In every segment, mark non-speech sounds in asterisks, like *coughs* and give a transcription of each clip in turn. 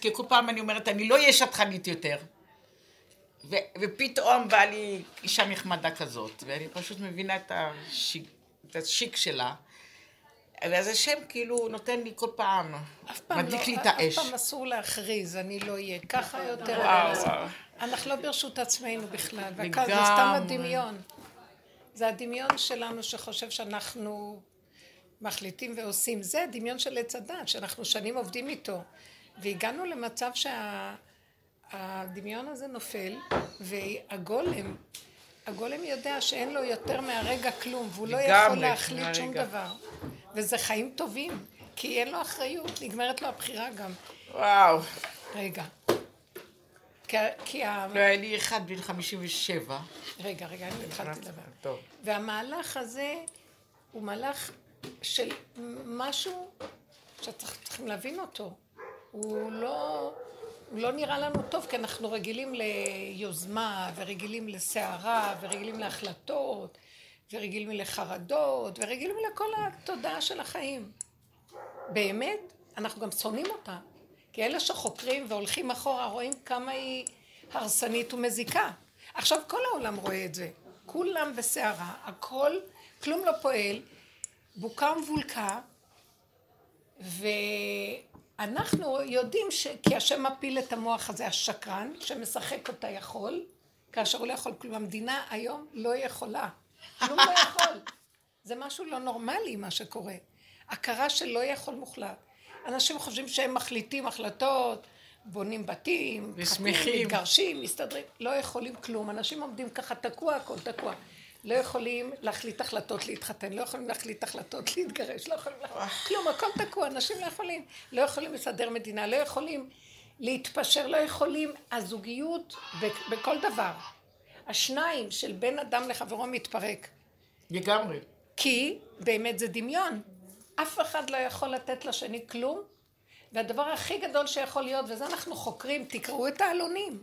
כי כל פעם אני אומרת, אני לא אהיה שטחנית יותר. ו- ופתאום באה לי אישה נחמדה כזאת, ואני פשוט מבינה את השיק, את השיק שלה. ואז השם כאילו נותן לי כל פעם, אף מדליק לא, לי את אף האש. פעם אסור להכריז, אני לא אהיה ככה יותר. אני לא- וואו. אנחנו לא ברשות עצמנו בכלל. והכל זה סתם הדמיון. זה הדמיון שלנו שחושב שאנחנו מחליטים ועושים. זה הדמיון של עץ הדת, שאנחנו שנים עובדים איתו. והגענו למצב שהדמיון הזה נופל, והגולם, הגולם יודע שאין לו יותר מהרגע כלום, והוא לא יכול להחליט שום. דבר. וזה חיים טובים, כי אין לו אחריות, נגמרת לו הבחירה גם. וואו. רגע. כי, כי ה... לא, היה לי אחד בן 57. רגע, רגע, אני התחלתי לדבר. טוב. והמהלך הזה הוא מהלך של משהו שצריכים להבין אותו. הוא לא, לא נראה לנו טוב, כי אנחנו רגילים ליוזמה, ורגילים לסערה, ורגילים להחלטות, ורגילים לחרדות, ורגילים לכל התודעה של החיים. באמת, אנחנו גם שונאים אותה. כי אלה שחוקרים והולכים אחורה רואים כמה היא הרסנית ומזיקה. עכשיו כל העולם רואה את זה. כולם בסערה, הכל, כלום לא פועל, בוקה ומבולקה, ואנחנו יודעים ש... כי השם מפיל את המוח הזה, השקרן, שמשחק אותה יכול, כאשר הוא לא יכול כלום. המדינה היום לא יכולה. כלום לא יכול. *laughs* זה משהו לא נורמלי מה שקורה. הכרה של לא יכול מוחלט. אנשים חושבים שהם מחליטים החלטות, בונים בתים, מתגרשים, מסתדרים, לא יכולים כלום. אנשים עומדים ככה תקוע, הכל תקוע. לא יכולים להחליט החלטות להתחתן, לא יכולים להחליט החלטות להתגרש, לא יכולים להחליט, כלום, הכל תקוע, אנשים לא יכולים. לא יכולים לסדר מדינה, לא יכולים להתפשר, לא יכולים, הזוגיות בכל דבר. השניים של בין אדם לחברו מתפרק. לגמרי. כי באמת זה דמיון. אף אחד לא יכול לתת לשני כלום, והדבר הכי גדול שיכול להיות, וזה אנחנו חוקרים, תקראו את העלונים.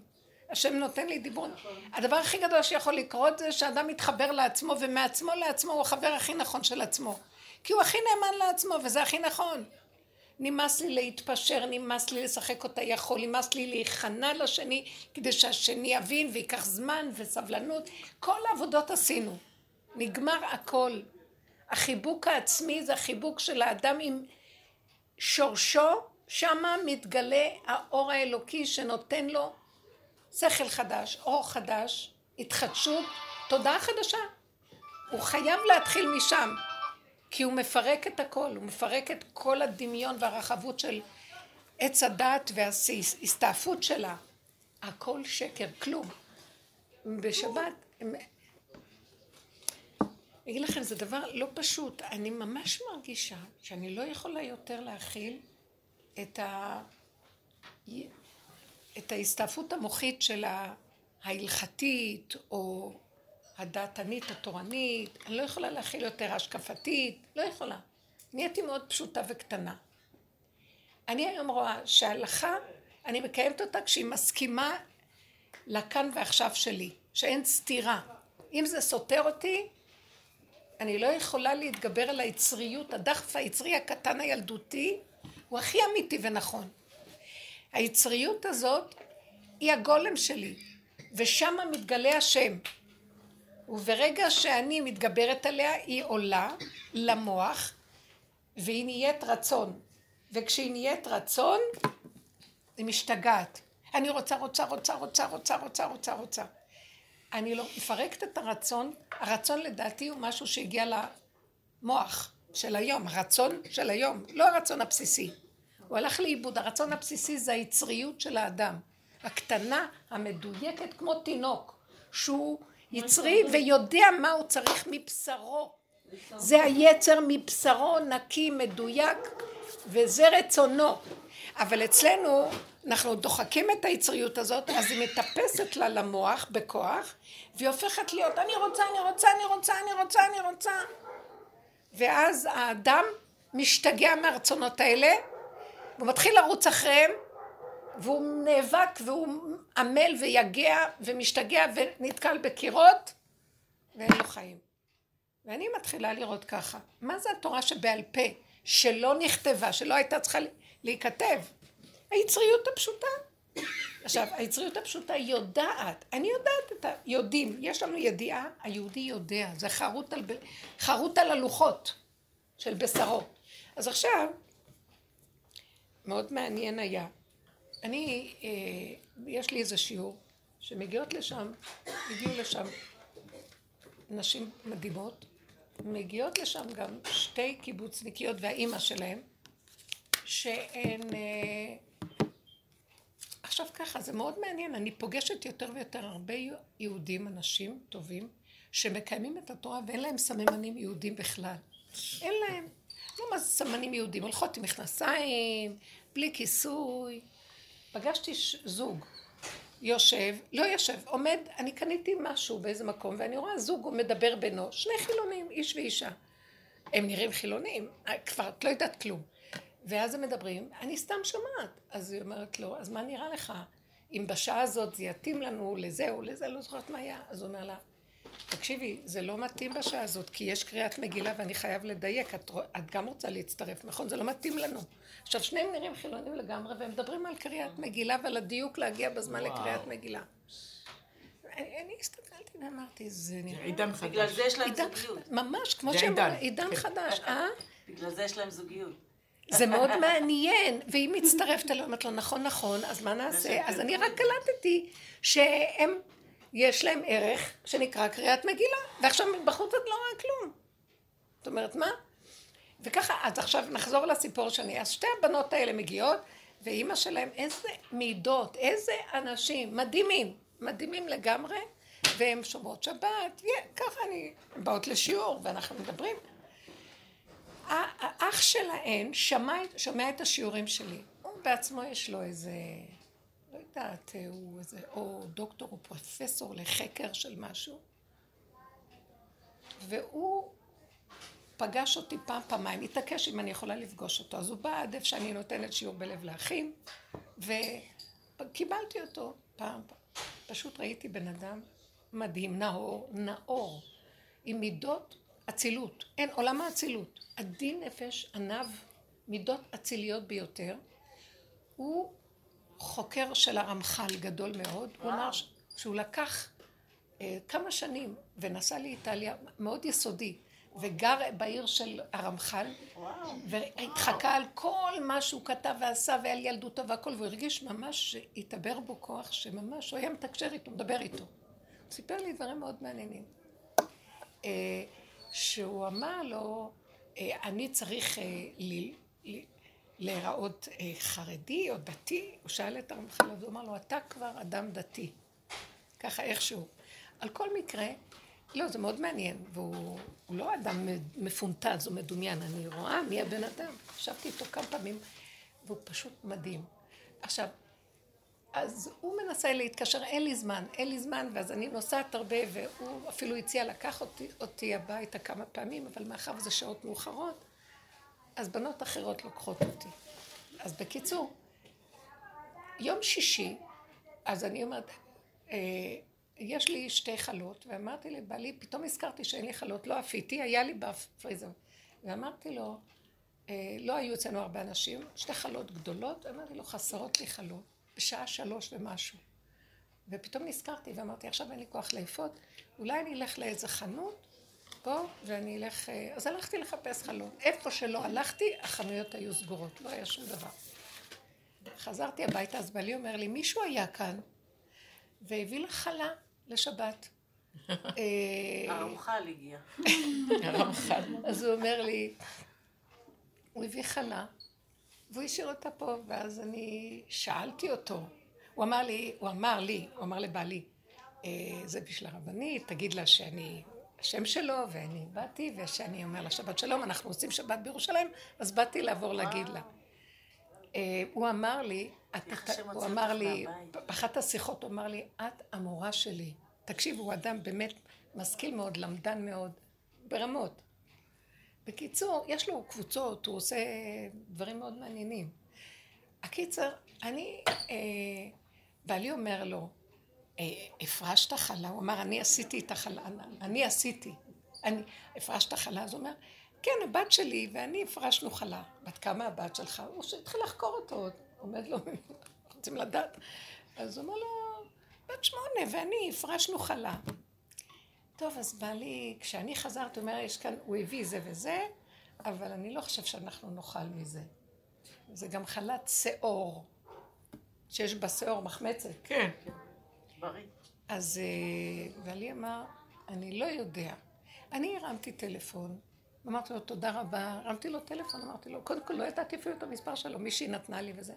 השם נותן לי דיבור. הדבר הכי גדול שיכול לקרות זה שאדם מתחבר לעצמו, ומעצמו לעצמו הוא החבר הכי נכון של עצמו. כי הוא הכי נאמן לעצמו, וזה הכי נכון. נמאס לי להתפשר, נמאס לי לשחק אותה יכול, נמאס לי להיכנע לשני, כדי שהשני יבין וייקח זמן וסבלנות. כל העבודות עשינו. נגמר הכל. החיבוק העצמי זה החיבוק של האדם עם שורשו, שמה מתגלה האור האלוקי שנותן לו שכל חדש, אור חדש, התחדשות, תודעה חדשה. הוא חייב להתחיל משם, כי הוא מפרק את הכל, הוא מפרק את כל הדמיון והרחבות של עץ הדת וההסתעפות שלה. הכל שקר, כלום. בשבת, אני אגיד לכם, זה דבר לא פשוט. אני ממש מרגישה שאני לא יכולה יותר להכיל את, ה... את ההסתעפות המוחית של ההלכתית, או הדעתנית התורנית. אני לא יכולה להכיל יותר השקפתית, לא יכולה. נהייתי מאוד פשוטה וקטנה. אני היום רואה שההלכה, אני מקיימת אותה כשהיא מסכימה לכאן ועכשיו שלי, שאין סתירה. אם זה סותר אותי, אני לא יכולה להתגבר על היצריות, הדחף היצרי הקטן הילדותי, הוא הכי אמיתי ונכון. היצריות הזאת היא הגולם שלי, ושם מתגלה השם. וברגע שאני מתגברת עליה, היא עולה למוח, והיא נהיית רצון. וכשהיא נהיית רצון, היא משתגעת. אני רוצה, רוצה, רוצה, רוצה, רוצה, רוצה, רוצה, רוצה. אני לא מפרקת את הרצון, הרצון לדעתי הוא משהו שהגיע למוח של היום, הרצון של היום, לא הרצון הבסיסי. הוא הלך לאיבוד, הרצון הבסיסי זה היצריות של האדם, הקטנה, המדויקת כמו תינוק, שהוא יצרי ויודע מה הוא צריך מבשרו. זה היצר מבשרו נקי, מדויק, וזה רצונו. אבל אצלנו אנחנו דוחקים את היצריות הזאת, אז היא מטפסת לה למוח בכוח, והיא הופכת להיות, אני רוצה, אני רוצה, אני רוצה, אני רוצה, אני רוצה. ואז האדם משתגע מהרצונות האלה, הוא מתחיל לרוץ אחריהם, והוא נאבק והוא עמל ויגע ומשתגע ונתקל בקירות, ואין לו חיים. ואני מתחילה לראות ככה, מה זה התורה שבעל פה, שלא נכתבה, שלא הייתה צריכה להיכתב? היצריות הפשוטה. עכשיו, היצריות הפשוטה יודעת, אני יודעת את ה... יודעים, יש לנו ידיעה, היהודי יודע, זה חרוט על, חרוט על הלוחות של בשרו. אז עכשיו, מאוד מעניין היה, אני, אה, יש לי איזה שיעור, שמגיעות לשם, הגיעו לשם נשים מדהימות, מגיעות לשם גם שתי קיבוצניקיות והאימא שלהם, שהן... אה, עכשיו ככה, זה מאוד מעניין, אני פוגשת יותר ויותר הרבה יהודים, אנשים טובים, שמקיימים את התורה ואין להם סממנים יהודים בכלל. אין להם. מה זה סממנים יהודים, הולכות עם מכנסיים, בלי כיסוי. פגשתי זוג, יושב, לא יושב, עומד, אני קניתי משהו באיזה מקום, ואני רואה זוג מדבר בינו, שני חילונים, איש ואישה. הם נראים חילונים, כבר את לא יודעת כלום. ואז הם מדברים, אני סתם שומעת. אז היא אומרת לו, אז מה נראה לך? אם בשעה הזאת זה יתאים לנו לזה או לזה, לא זוכרת מה היה. אז הוא אומר לה, תקשיבי, זה לא מתאים בשעה הזאת, כי יש קריאת מגילה ואני חייב לדייק, את, את גם רוצה להצטרף, נכון? זה לא מתאים לנו. עכשיו, שניהם נראים חילונים לגמרי, והם מדברים על קריאת מגילה ועל הדיוק להגיע בזמן וואו. לקריאת מגילה. אני, אני הסתכלתי ואמרתי, זה נראה... עידן חדש. בגלל זה יש להם זוגיות. ממש, כמו שהם אומרים, עידן חדש, אה? בגלל זה יש להם זוגיות. זה מאוד מעניין, והיא מצטרפת אליו, אומרת לו, נכון, נכון, אז מה נעשה? אז אני רק קלטתי שהם, יש להם ערך שנקרא קריאת מגילה, ועכשיו בחוץ את לא רואה כלום. זאת אומרת, מה? וככה, אז עכשיו נחזור לסיפור שני. אז שתי הבנות האלה מגיעות, ואימא שלהם, איזה מידות, איזה אנשים, מדהימים, מדהימים לגמרי, והן שומרות שבת, ככה אני, הן באות לשיעור, ואנחנו מדברים. האח שלהן שמע, שומע את השיעורים שלי. הוא בעצמו יש לו איזה, יודעת, הוא איזה, או דוקטור או פרופסור לחקר של משהו. והוא פגש אותי פעם, פעמיים, התעקש אם אני יכולה לפגוש אותו. אז הוא בא עד איפה שאני נותנת שיעור בלב לאחים, וקיבלתי אותו פעם. פשוט ראיתי בן אדם מדהים, נאור, נאור, עם מידות אצילות. אין, עולם האצילות. עדין נפש, עניו, מידות אציליות ביותר. הוא חוקר של הרמח"ל גדול מאוד. הוא אמר שהוא לקח אה, כמה שנים ונסע לאיטליה, מאוד יסודי. וגר בעיר של הרמח"ל, והתחקה על כל מה שהוא כתב ועשה ועל ילדותו והכל, והוא הרגיש ממש שהתעבר בו כוח שממש, הוא היה מתקשר איתו, מדבר איתו. הוא סיפר לי דברים מאוד מעניינים. אה, שהוא אמר לו, אה, אני צריך להיראות חרדי או דתי, הוא שאל את הרמח"ל, אז הוא אמר לו, אתה כבר אדם דתי. ככה איכשהו. על כל מקרה, לא, זה מאוד מעניין, והוא לא אדם מפונטז או מדומיין, אני רואה מי הבן אדם. ישבתי איתו כמה פעמים, והוא פשוט מדהים. עכשיו, אז הוא מנסה להתקשר, אין לי זמן, אין לי זמן, ואז אני נוסעת הרבה, והוא אפילו הציע לקח אותי, אותי הביתה כמה פעמים, אבל מאחר וזה שעות מאוחרות, אז בנות אחרות לוקחות אותי. אז בקיצור, יום שישי, אז אני אומרת, אה, יש לי שתי חלות, ואמרתי לבעלי, פתאום הזכרתי שאין לי חלות, לא עפיתי, היה לי בפריזר. ואמרתי לו, אה, לא היו אצלנו הרבה אנשים, שתי חלות גדולות, ואמרתי לו, חסרות לי חלות, בשעה שלוש ומשהו. ופתאום נזכרתי ואמרתי, עכשיו אין לי כוח לאפות, אולי אני אלך לאיזה חנות פה, ואני אלך... אה, אז הלכתי לחפש חלות. איפה שלא הלכתי, החנויות היו סגורות, לא היה שום דבר. חזרתי הביתה, אז בעלי אומר לי, מישהו היה כאן, והביא לך חלה. לשבת. אה, הרמח"ל הגיע. הרמח"ל. אז הוא אומר לי, הוא הביא חלה, והוא השאיר אותה פה, ואז אני שאלתי אותו. הוא אמר לי, הוא אמר לי, הוא אמר לבעלי, אה, זה בשביל הרבנית, תגיד לה שאני השם שלו, ואני באתי, ושאני אומר לה שבת שלום, אנחנו עושים שבת בירושלים, אז באתי לעבור להגיד לה. אה, הוא אמר לי, הוא אמר לי, באחת השיחות הוא אמר לי, את המורה שלי. תקשיבו, הוא אדם באמת משכיל מאוד, למדן מאוד, ברמות. בקיצור, יש לו קבוצות, הוא עושה דברים מאוד מעניינים. הקיצר, אני, אה, בעלי אומר לו, הפרשת חלה? הוא אמר, אני עשיתי את החלה, אני עשיתי. אני, הפרשת חלה? אז הוא אומר, כן, הבת שלי ואני הפרשנו חלה. בת כמה הבת שלך? הוא התחיל לחקור אותו. עומד לו, *laughs* רוצים לדעת. אז הוא אומר לו, בת שמונה, ואני, הפרשנו חלה. טוב, אז בא לי, כשאני חזרתי, הוא אומר, יש כאן, הוא הביא זה וזה, אבל אני לא חושב שאנחנו נאכל מזה. זה גם חלת שאור, שיש בה שאור מחמצת. כן. בריא. אז אה, ואלי אמר, אני לא יודע. אני הרמתי טלפון, אמרתי לו תודה רבה, הרמתי לו טלפון, אמרתי לו, קודם כל לא ידעתי אפילו את המספר שלו, מישהי נתנה לי וזה.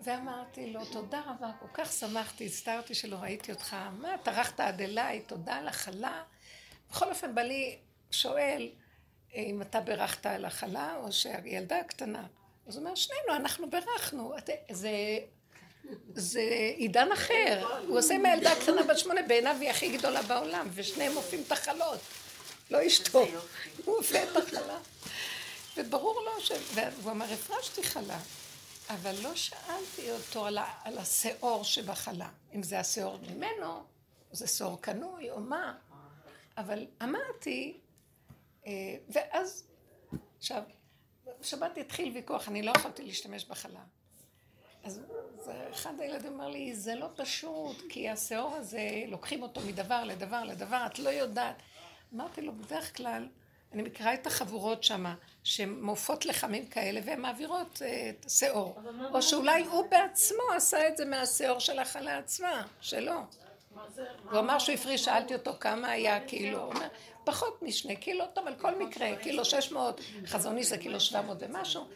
ואמרתי לו, תודה רבה, כל כך שמחתי, הצטערתי שלא ראיתי אותך, מה, טרחת עד אליי, תודה על החלה. בכל אופן, בעלי שואל אה, אם אתה בירכת על החלה, או שהילדה הקטנה. אז הוא אומר, שנינו, אנחנו בירכנו. זה, זה עידן אחר. הוא עושה מהילדה הקטנה בת שמונה, בעיניו היא הכי גדולה בעולם, ושניהם עופים את החלות. לא אשתו. הוא עופה את החלה. וברור לו ש... והוא אמר, הפרשתי חלה. אבל לא שאלתי אותו על, ה... על השאור שבחלה. אם זה השאור ממנו, זה שאור קנוי, או מה. אבל אמרתי, אה, ואז, עכשיו, בשבת התחיל ויכוח, אני לא יכולתי להשתמש בחלה. אז אחד הילדים אמר לי, זה לא פשוט, כי השאור הזה, לוקחים אותו מדבר לדבר לדבר, את לא יודעת. אמרתי לו, בדרך כלל, אני מכירה את החבורות שם, שהן מופות לחמים כאלה, והן מעבירות אה, את השאור. או שאולי הוא בעצמו עשה את זה מהשאור של החלה עצמה, שלו. הוא אמר שהוא הפריש, שאלתי אותו כמה היה, כאילו, הוא אומר, פחות משני קילו, טוב, על כל מקרה, קילו שש מאות, חזוני זה קילו שבע מאות ומשהו.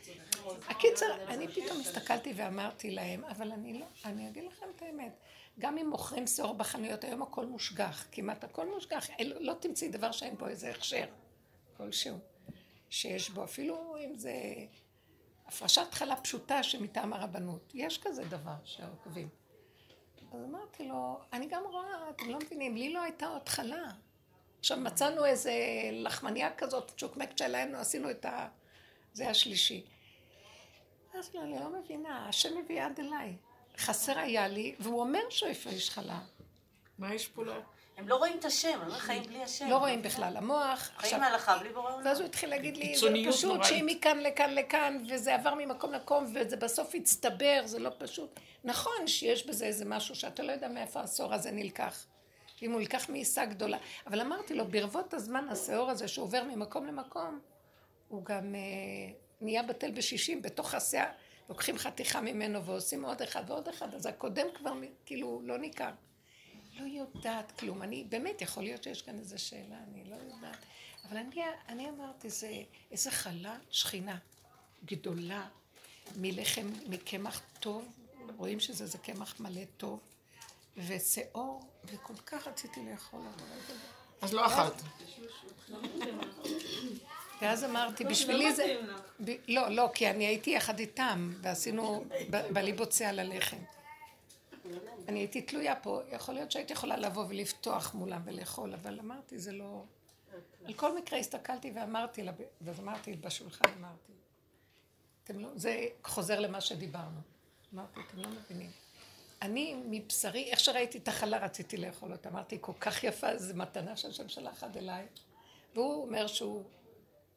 הקיצר, אני פתאום הסתכלתי ואמרתי להם, אבל אני לא, אני אגיד לכם את האמת, גם אם מוכרים שיעור בחנויות, היום הכל מושגח, כמעט הכל מושגח, לא תמצאי דבר שאין בו איזה הכשר כלשהו, שיש בו, אפילו אם זה הפרשת חלה פשוטה שמטעם הרבנות, יש כזה דבר שעוקבים. אז אמרתי לו, אני גם רואה, אתם לא מבינים, לי לא הייתה עוד חלה. עכשיו מצאנו איזה לחמניה כזאת, צ'וקמק שלנו, עשינו את ה... זה השלישי. אז לא, אני לא מבינה, השם הביא עד אליי. חסר היה לי, והוא אומר שהוא הפריש חלה. מה יש פה לא? הם לא רואים את השם, הם לא חיים בלי השם. לא רואים בכלל. המוח... חיים מהלכה בלי בורא עולם. ואז הוא התחיל להגיד לי, זה פשוט שאם מכאן לכאן לכאן, וזה עבר ממקום למקום, וזה בסוף הצטבר, זה לא פשוט. נכון שיש בזה איזה משהו שאתה לא יודע מאיפה העשור הזה נלקח. אם הוא נלקח מעיסה גדולה. אבל אמרתי לו, ברבות הזמן השאור הזה שעובר ממקום למקום, הוא גם אה, נהיה בטל בשישים בתוך השיער, לוקחים חתיכה ממנו ועושים עוד אחד ועוד אחד, אז הקודם כבר כאילו לא ניכר. לא יודעת כלום. אני, באמת, יכול להיות שיש כאן איזו שאלה, אני לא יודעת. אבל אני, אני אמרתי, זה איזה חלה שכינה גדולה מלחם, מקמח טוב, רואים שזה זה קמח מלא טוב, ושאור, וכל כך רציתי לאכול אותו. אז לא אכלת. ואז אמרתי, בשבילי זה... לא, לא, כי אני הייתי יחד איתם, ועשינו בליבוצה על הלחם. אני הייתי תלויה פה, יכול להיות שהייתי יכולה לבוא ולפתוח מולם ולאכול, אבל אמרתי, זה לא... על כל מקרה הסתכלתי ואמרתי, ואז אמרתי בשולחן, אמרתי, אתם לא... זה חוזר למה שדיברנו. אמרתי, אתם לא מבינים. אני מבשרי, איך שראיתי את החלה רציתי לאכול אותה, אמרתי, כל כך יפה, זו מתנה שהשם שלח עד אליי. והוא אומר שהוא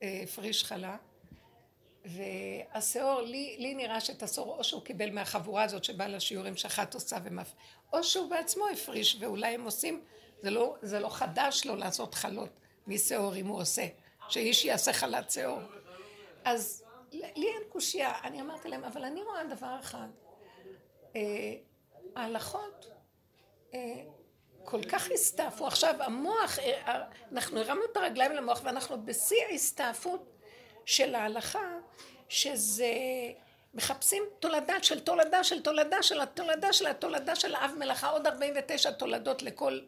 אה, הפריש חלה, והשאור, לי, לי נראה שאת השאור, או שהוא קיבל מהחבורה הזאת שבאה לשיעורים שאחת עושה ומפ... או שהוא בעצמו הפריש, ואולי הם עושים, זה לא, זה לא חדש לו לעשות חלות משאור אם הוא עושה, שאיש יעשה חלת שאור. אז לי אין קושייה, אני אמרתי להם, אבל אני רואה דבר אחד, אה, ההלכות אה, כל כך הסתעפו, עכשיו המוח, אה, אנחנו הרמנו את הרגליים למוח ואנחנו בשיא ההסתעפות של ההלכה, שזה מחפשים תולדה של תולדה של תולדה של התולדה של התולדה של האב מלאכה, עוד 49 תולדות לכל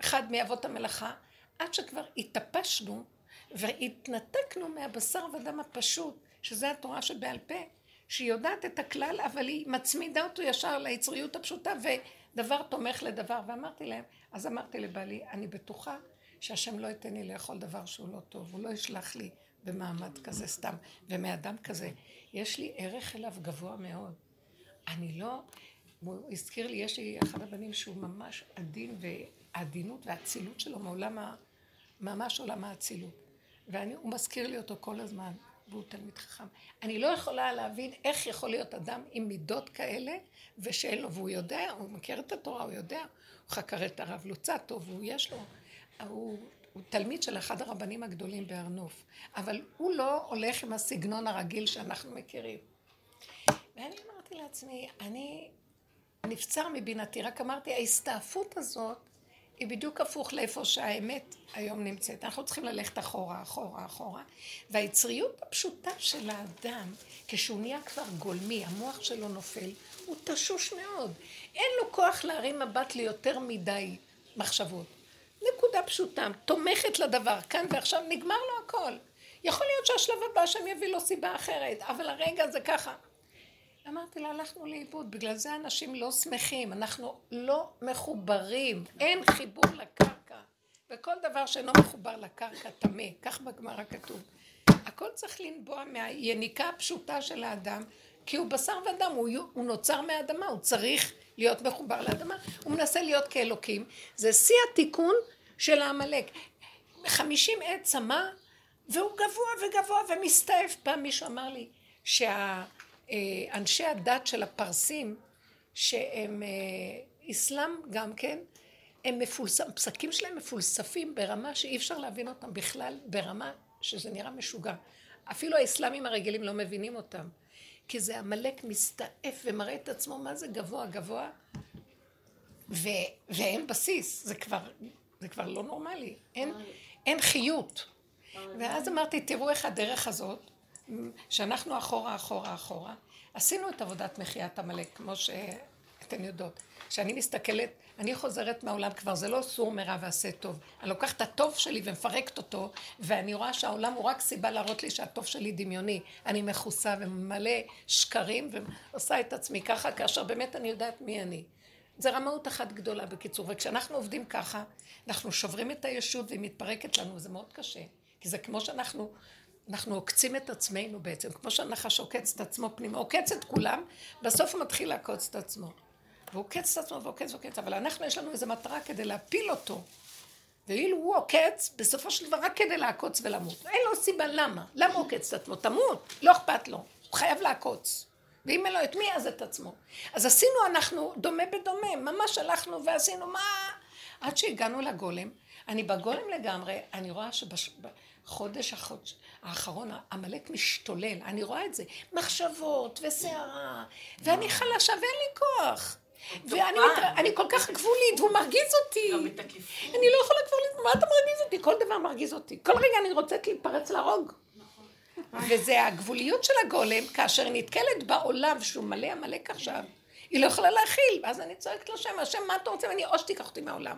אחד מאבות המלאכה, עד שכבר התאפשנו והתנתקנו מהבשר ודם הפשוט, שזה התורה שבעל פה, שהיא יודעת את הכלל, אבל היא מצמידה אותו ישר ליצריות הפשוטה, ודבר תומך לדבר. ואמרתי להם, אז אמרתי לבעלי, אני בטוחה שהשם לא ייתן לי לאכול דבר שהוא לא טוב, הוא לא ישלח לי במעמד כזה סתם, ומאדם כזה. יש לי ערך אליו גבוה מאוד. אני לא... הוא הזכיר לי, יש לי אחד הבנים שהוא ממש עדין, והעדינות והאצילות שלו מעולם ה... ממש עולם האצילות. והוא מזכיר לי אותו כל הזמן. והוא תלמיד חכם. אני לא יכולה להבין איך יכול להיות אדם עם מידות כאלה, ושאין לו, והוא יודע, הוא מכיר את התורה, הוא יודע, הוא חקר את הרב לוצטו, והוא יש לו, הוא, הוא תלמיד של אחד הרבנים הגדולים בהר נוף, אבל הוא לא הולך עם הסגנון הרגיל שאנחנו מכירים. ואני אמרתי לעצמי, אני נבצר מבינתי, רק אמרתי, ההסתעפות הזאת היא בדיוק הפוך לאיפה שהאמת היום נמצאת. אנחנו צריכים ללכת אחורה, אחורה, אחורה. והיצריות הפשוטה של האדם, כשהוא נהיה כבר גולמי, המוח שלו נופל, הוא תשוש מאוד. אין לו כוח להרים מבט ליותר מדי מחשבות. נקודה פשוטה, תומכת לדבר, כאן ועכשיו נגמר לו הכל. יכול להיות שהשלב הבא שם יביא לו סיבה אחרת, אבל הרגע זה ככה. אמרתי לה, הלכנו לאיבוד, בגלל זה אנשים לא שמחים, אנחנו לא מחוברים, אין חיבור לקרקע. וכל דבר שאינו מחובר לקרקע טמא, כך בגמרא כתוב. הכל צריך לנבוע מהיניקה הפשוטה של האדם, כי הוא בשר ודם, הוא, הוא נוצר מהאדמה, הוא צריך להיות מחובר לאדמה, הוא מנסה להיות כאלוקים. זה שיא התיקון של העמלק. חמישים עת צמא, והוא גבוה וגבוה ומסתעף. פעם מישהו אמר לי שה... אה, אנשי הדת של הפרסים, שהם אה, אסלאם גם כן, הם מפולספים, פסקים שלהם מפולספים ברמה שאי אפשר להבין אותם בכלל, ברמה שזה נראה משוגע. אפילו האסלאמים הרגילים לא מבינים אותם. כי זה עמלק מסתעף ומראה את עצמו מה זה גבוה גבוה, ו, ואין בסיס, זה כבר, זה כבר לא נורמלי, אין, אין חיות. ואז אמרתי, תראו איך הדרך הזאת, שאנחנו אחורה, אחורה, אחורה, עשינו את עבודת מחיית עמלק, כמו שאתן יודעות. כשאני מסתכלת, אני חוזרת מהעולם כבר, זה לא סור מרע ועשה טוב. אני לוקחת את הטוב שלי ומפרקת אותו, ואני רואה שהעולם הוא רק סיבה להראות לי שהטוב שלי דמיוני. אני מכוסה ומלא שקרים, ועושה את עצמי ככה, כאשר באמת אני יודעת מי אני. זה רמאות אחת גדולה בקיצור, וכשאנחנו עובדים ככה, אנחנו שוברים את הישות והיא מתפרקת לנו, זה מאוד קשה. כי זה כמו שאנחנו אנחנו עוקצים את עצמנו בעצם, כמו שהנחש עוקץ את עצמו פנימה, עוקץ את כולם, בסוף הוא מתחיל לעקוץ את עצמו. והוא עוקץ את עצמו ועוקץ ועוקץ, אבל אנחנו יש לנו איזו מטרה כדי להפיל אותו. ואילו הוא עוקץ, בסופו של דבר רק כדי לעקוץ ולמות. אין לו סיבה למה. למה הוא עוקץ את עצמו? תמות, לא אכפת לו. הוא חייב לעקוץ. ואם אין לו את מי, אז את עצמו. אז עשינו אנחנו דומה בדומה, ממש הלכנו ועשינו מה... עד שהגענו לגולם. אני בגולם לגמרי, אני רואה שבחודש החודש... האחרון, עמלק משתולל, אני רואה את זה, מחשבות וסערה, ואני חלשה ואין לי כוח. ואני מת... כל כך גבולית, והוא מרגיז אותי. אני לא יכולה כבר, מה אתה מרגיז אותי? כל דבר מרגיז אותי. כל רגע אני רוצת להתפרץ להרוג. וזה הגבוליות של הגולם, כאשר נתקלת בעולם שהוא מלא עמלק עכשיו, היא לא יכולה להכיל, ואז אני צועקת לשם, השם, מה אתה רוצה ממני? או שתיקח אותי מהעולם.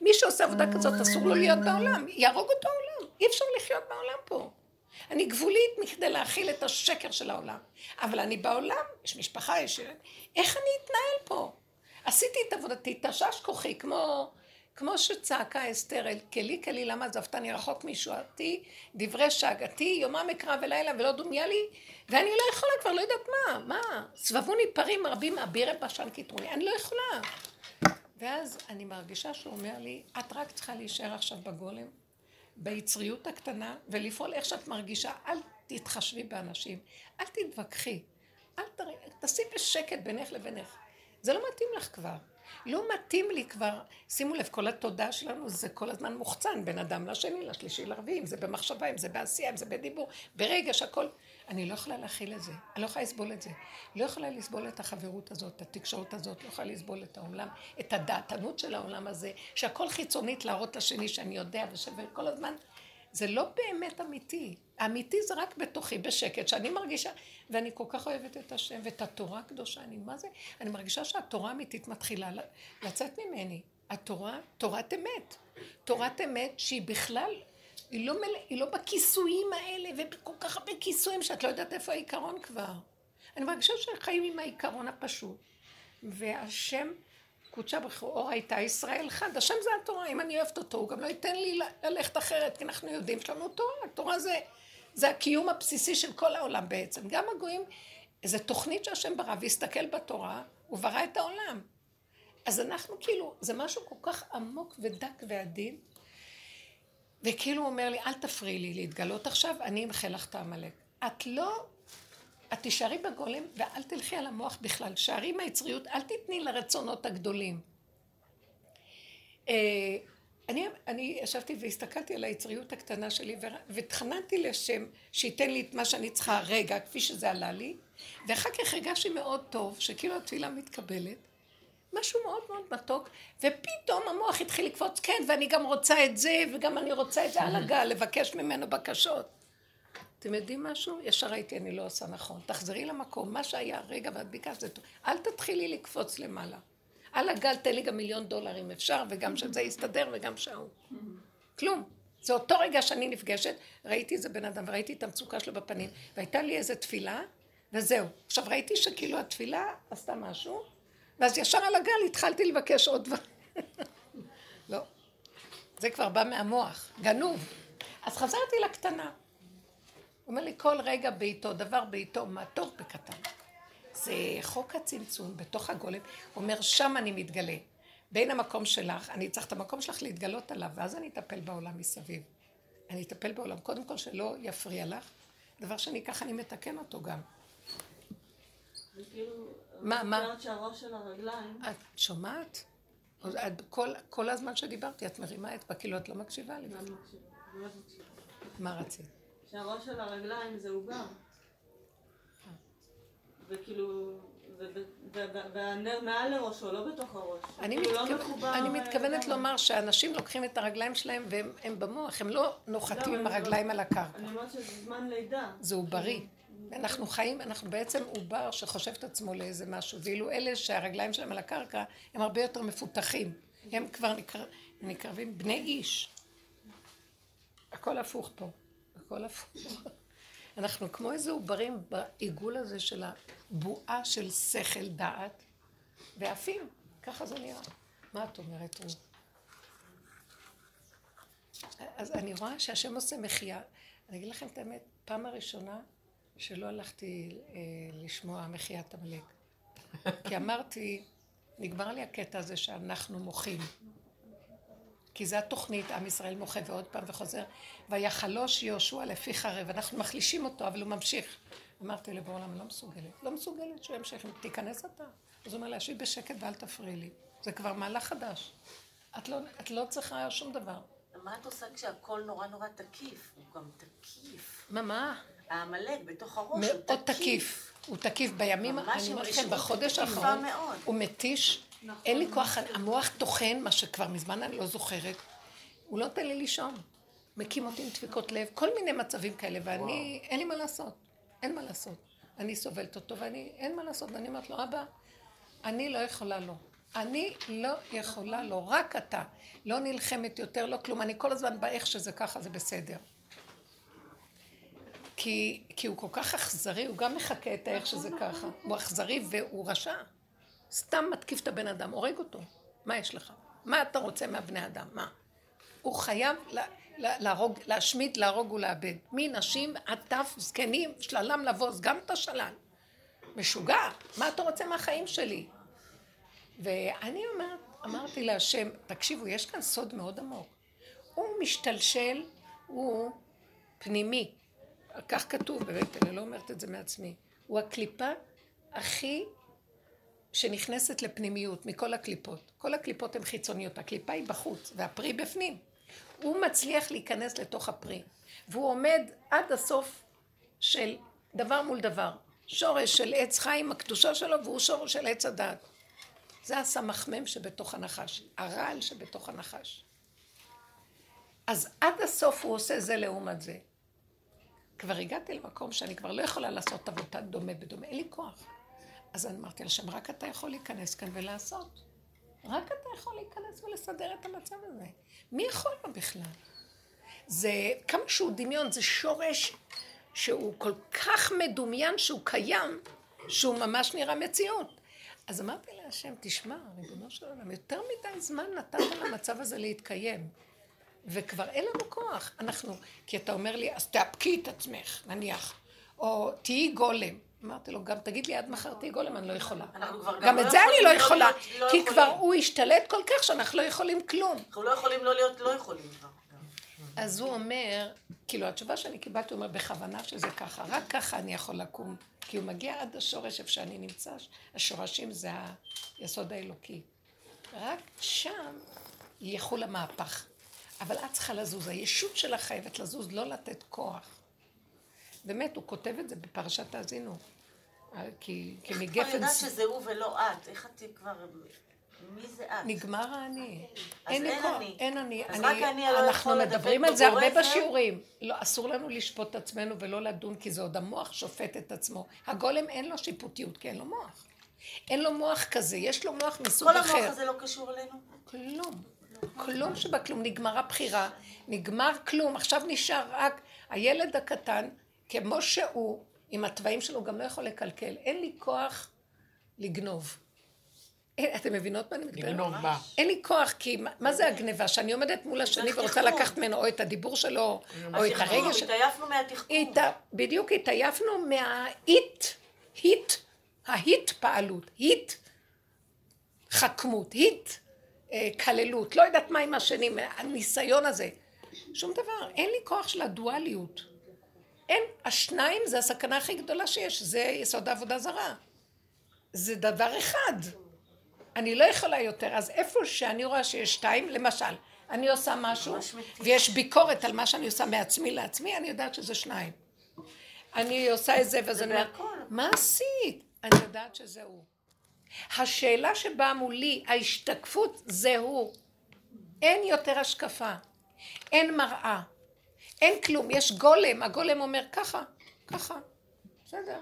מי שעושה עבודה כזאת, אסור לו להיות בעולם, יהרוג אותו העולם. אי אפשר לחיות בעולם פה. אני גבולית מכדי להכיל את השקר של העולם. אבל אני בעולם, יש משפחה, יש... איך אני אתנהל פה? עשיתי את עבודתי, תשש כוחי, כמו, כמו שצעקה אסתר, אל כלי כלי למה עזבתני רחוק מישועתי, דברי שאגתי, יומם אקרא ולילה ולא דומיה לי, ואני לא יכולה כבר, לא יודעת מה, מה, סבבוני פרים רבים אבירי בשן כתרוני, אני לא יכולה. ואז אני מרגישה שהוא אומר לי, את רק צריכה להישאר עכשיו בגולם, ביצריות הקטנה ולפעול איך שאת מרגישה. אל תתחשבי באנשים, אל תתווכחי, אל תראי, תעשי בשקט בינך לבינך. זה לא מתאים לך כבר. לא מתאים לי כבר, שימו לב, כל התודעה שלנו זה כל הזמן מוחצן בין אדם לשני, לשלישי, לרביעי, אם זה במחשבה, אם זה בעשייה, אם זה בדיבור, ברגע שהכל... אני לא יכולה להכיל את זה, אני לא יכולה לסבול את זה. לא יכולה לסבול את החברות הזאת, את התקשורת הזאת, לא יכולה לסבול את העולם, את הדעתנות של העולם הזה, שהכל חיצונית להראות לשני שאני יודע ושווה כל הזמן. זה לא באמת אמיתי. האמיתי זה רק בתוכי, בשקט, שאני מרגישה, ואני כל כך אוהבת את השם ואת התורה הקדושה, אני מה זה? אני מרגישה שהתורה האמיתית מתחילה לצאת ממני. התורה, תורת אמת. תורת אמת שהיא בכלל היא לא, מלא, היא לא בכיסויים האלה, וכל כך הרבה כיסויים שאת לא יודעת איפה העיקרון כבר. אני מרגישה שחיים עם העיקרון הפשוט. והשם, קודשה בכור הייתה ישראל חד. השם זה התורה, אם אני אוהבת אותו, הוא גם לא ייתן לי ללכת אחרת, כי אנחנו יודעים, יש לנו תורה. התורה זה, זה הקיום הבסיסי של כל העולם בעצם. גם הגויים, זו תוכנית שהשם ברא, והסתכל בתורה, הוא ברא את העולם. אז אנחנו כאילו, זה משהו כל כך עמוק ודק ועדין, וכאילו הוא אומר לי, אל תפריעי לי להתגלות עכשיו, אני אמחה לך את העמלק. את לא, את תישארי בגולם ואל תלכי על המוח בכלל. שערי מהיצריות, אל תתני לרצונות הגדולים. אה, אני, אני ישבתי והסתכלתי על היצריות הקטנה שלי והתחננתי לשם שייתן לי את מה שאני צריכה רגע, כפי שזה עלה לי, ואחר כך הרגשתי מאוד טוב, שכאילו התפילה מתקבלת, משהו מאוד מאוד מתוק, ופתאום המוח התחיל לקפוץ, כן, ואני גם רוצה את זה, וגם אני רוצה את זה על הגל, לבקש ממנו בקשות. אתם יודעים משהו? ישר הייתי, אני לא עושה נכון. תחזרי למקום, מה שהיה רגע ואת ביקשת, אל תתחילי לקפוץ למעלה. על הגל תן לי גם מיליון דולר אם אפשר, וגם שזה יסתדר וגם שההוא. כלום. זה אותו רגע שאני נפגשת, ראיתי איזה בן אדם וראיתי את המצוקה שלו בפנים, והייתה לי איזה תפילה, וזהו. עכשיו ראיתי שכאילו התפילה עשתה משהו, ואז ישר על הגל התחלתי לבקש עוד דברים. *laughs* לא. זה כבר בא מהמוח, גנוב. אז חזרתי לקטנה. הוא אומר לי, כל רגע בעיתו, דבר בעיתו, מה טוב בקטן. זה חוק הצמצום בתוך הגולם, הוא אומר, שם אני מתגלה. בין המקום שלך, אני צריך את המקום שלך להתגלות עליו, ואז אני אטפל בעולם מסביב. אני אטפל בעולם, קודם כל שלא יפריע לך, דבר שני, ככה אני מתקן אותו גם. כאילו, מה, מה? את שהראש של הרגליים, את שומעת? את כל, כל הזמן שדיברתי, את מרימה אצבע, כאילו את לא מקשיבה לי. באמת מקשיבה. מה רצית? שהראש של הרגליים זה עובר. וכאילו, והנר מעל לראשו, לא בתוך הראש. אני, כאילו לא מתכוון, מחובר, אני אה, מתכוונת לגמרי. לומר שאנשים לוקחים את הרגליים שלהם והם הם במוח, הם לא נוחתים לא, עם אני הרגליים לא- על הקרקע. אני אומרת שזה זמן לידה. זה עוברי. אנחנו חיים, אנחנו בעצם עובר שחושב את עצמו לאיזה משהו, ואילו אלה שהרגליים שלהם על הקרקע, הם הרבה יותר מפותחים. הם כבר נקרבים בני איש. הכל הפוך פה. הכל הפוך. אנחנו כמו איזה עוברים בעיגול הזה של הבועה של שכל דעת, ועפים. ככה זה נראה. מה את אומרת, רות? אז אני רואה שהשם עושה מחייה. אני אגיד לכם את האמת, פעם הראשונה שלא הלכתי אה, לשמוע מחיית עמלק. כי אמרתי, נגמר לי הקטע הזה שאנחנו מוחים. כי זה התוכנית, עם ישראל מוחה ועוד פעם וחוזר. ויחלוש יהושע לפי חרב, אנחנו מחלישים אותו, אבל הוא ממשיך. אמרתי לבורא עולם, לא מסוגלת. לא מסוגלת שהוא ימשיך, תיכנס אתה. אז הוא אומר לה, שבי בשקט ואל תפריעי לי. זה כבר מהלך חדש. את לא, את לא צריכה שום דבר. מה את עושה כשהכל נורא נורא תקיף? הוא גם תקיף. מה, מה? העמלק בתוך הראש הוא מאוד תקיף. הוא תקיף בימים, אני אומרת לכם, בחודש האחרון. הוא מתיש, אין לי כוח, המוח טוחן, מה שכבר מזמן אני לא זוכרת, הוא לא נותן לי לישון. מקים אותי עם דפיקות לב, כל מיני מצבים כאלה, ואני, אין לי מה לעשות, אין מה לעשות. אני סובלת אותו, ואני, אין מה לעשות, ואני אומרת לו, אבא, אני לא יכולה לו. אני לא יכולה לו, רק אתה. לא נלחמת יותר, לא כלום. אני כל הזמן באיך שזה ככה, זה בסדר. כי, כי הוא כל כך אכזרי, הוא גם מחקה את האיך שזה ככה. הוא אכזרי והוא רשע. סתם מתקיף את הבן אדם, הורג אותו. מה יש לך? מה אתה רוצה מהבני אדם? מה? הוא חייב לה, לה, להרוג, להשמיד, להרוג ולאבד. מנשים עד טף, זקנים, שללם לבוז, גם את השלל. משוגע, מה אתה רוצה מהחיים שלי? ואני אומרת, אמרתי להשם, תקשיבו, יש כאן סוד מאוד עמוק. הוא משתלשל, הוא פנימי. כך כתוב, באמת, אני לא אומרת את זה מעצמי. הוא הקליפה הכי שנכנסת לפנימיות מכל הקליפות. כל הקליפות הן חיצוניות, הקליפה היא בחוץ והפרי בפנים. הוא מצליח להיכנס לתוך הפרי, והוא עומד עד הסוף של דבר מול דבר. שורש של עץ חיים, הקדושה שלו, והוא שורש של עץ הדעת. זה הסמ"ם שבתוך הנחש, הרעל שבתוך הנחש. אז עד הסוף הוא עושה זה לעומת זה. כבר הגעתי למקום שאני כבר לא יכולה לעשות עבודה דומה בדומה, אין לי כוח. אז אני אמרתי לשם, רק אתה יכול להיכנס כאן ולעשות. רק אתה יכול להיכנס ולסדר את המצב הזה. מי יכול לו בכלל? זה, כמה שהוא דמיון, זה שורש שהוא כל כך מדומיין שהוא קיים, שהוא ממש נראה מציאות. אז אמרתי להשם, תשמע, ריבונו של עולם, יותר מדי זמן נתת למצב הזה להתקיים. וכבר אין לנו כוח. אנחנו, כי אתה אומר לי, אז תאפקי את עצמך, נניח, או תהיי גולם. אמרתי לו, גם תגיד לי עד מחר תהיי גולם, אני לא יכולה. גם לא את זה אני לא לא יכולה, לא כי. כבר הוא השתלט כל כך שאנחנו לא יכולים כלום. אנחנו לא יכולים לא להיות לא יכולים כבר. אז הוא אומר, כאילו התשובה שאני קיבלתי, הוא אומר, בכוונה שזה ככה, רק ככה אני יכול לקום. כי הוא מגיע עד השורש איפה שאני נמצא, השורשים זה היסוד האלוקי. רק שם יחול המהפך. אבל את צריכה לזוז, הישות שלך חייבת לזוז, לא לתת כוח. באמת, הוא כותב את זה בפרשת האזינו. כי, כי איך מגפן... כבר יודעת שזה הוא ולא את? איך את כבר... מי זה את? נגמר האני. אין לי כוח. אין אני. אז רק אני לא אנחנו מדברים על זה הרבה? בשיעורים. לא, אסור לנו לשפוט את עצמנו ולא לדון, כי זה עוד המוח שופט את עצמו. הגולם אין לו שיפוטיות, כי אין לו מוח. אין לו מוח כזה, יש לו מוח מסוג כל אחר. המוח הזה לא קשור אלינו? כלום. כלום שבכלום. נגמרה בחירה, נגמר כלום. עכשיו נשאר רק הילד הקטן, כמו שהוא, עם התוואים שלו, גם לא יכול לקלקל. אין לי כוח לגנוב. אין, אתם מבינות מה אני מתכוונת? לגנוב מה? אין לי כוח, כי מה, מה זה הגניבה? שאני עומדת מול השני ורוצה. לקחת ממנו או את הדיבור שלו, או את הרגש שלו. התעייפנו מהתחכום. הת... בדיוק התעייפנו מהאיט, היט, ההיט פעלות, היט חכמות, היט אה, כללות, לא יודעת מה עם השני, הניסיון הזה. שום דבר, אין לי כוח של הדואליות. אין, השניים זה הסכנה הכי גדולה שיש, זה יסוד העבודה זרה. זה דבר אחד. אני לא יכולה יותר, אז איפה שאני רואה שיש שתיים, למשל, אני עושה משהו. ויש ביקורת על מה שאני עושה מעצמי לעצמי, אני יודעת שזה שניים. אני עושה את זה, ואז אני אומרת. מה עשית? אני יודעת שזה הוא. השאלה שבאה מולי, ההשתקפות זה הוא. אין יותר השקפה, אין מראה, אין כלום, יש גולם, הגולם אומר ככה, ככה, בסדר.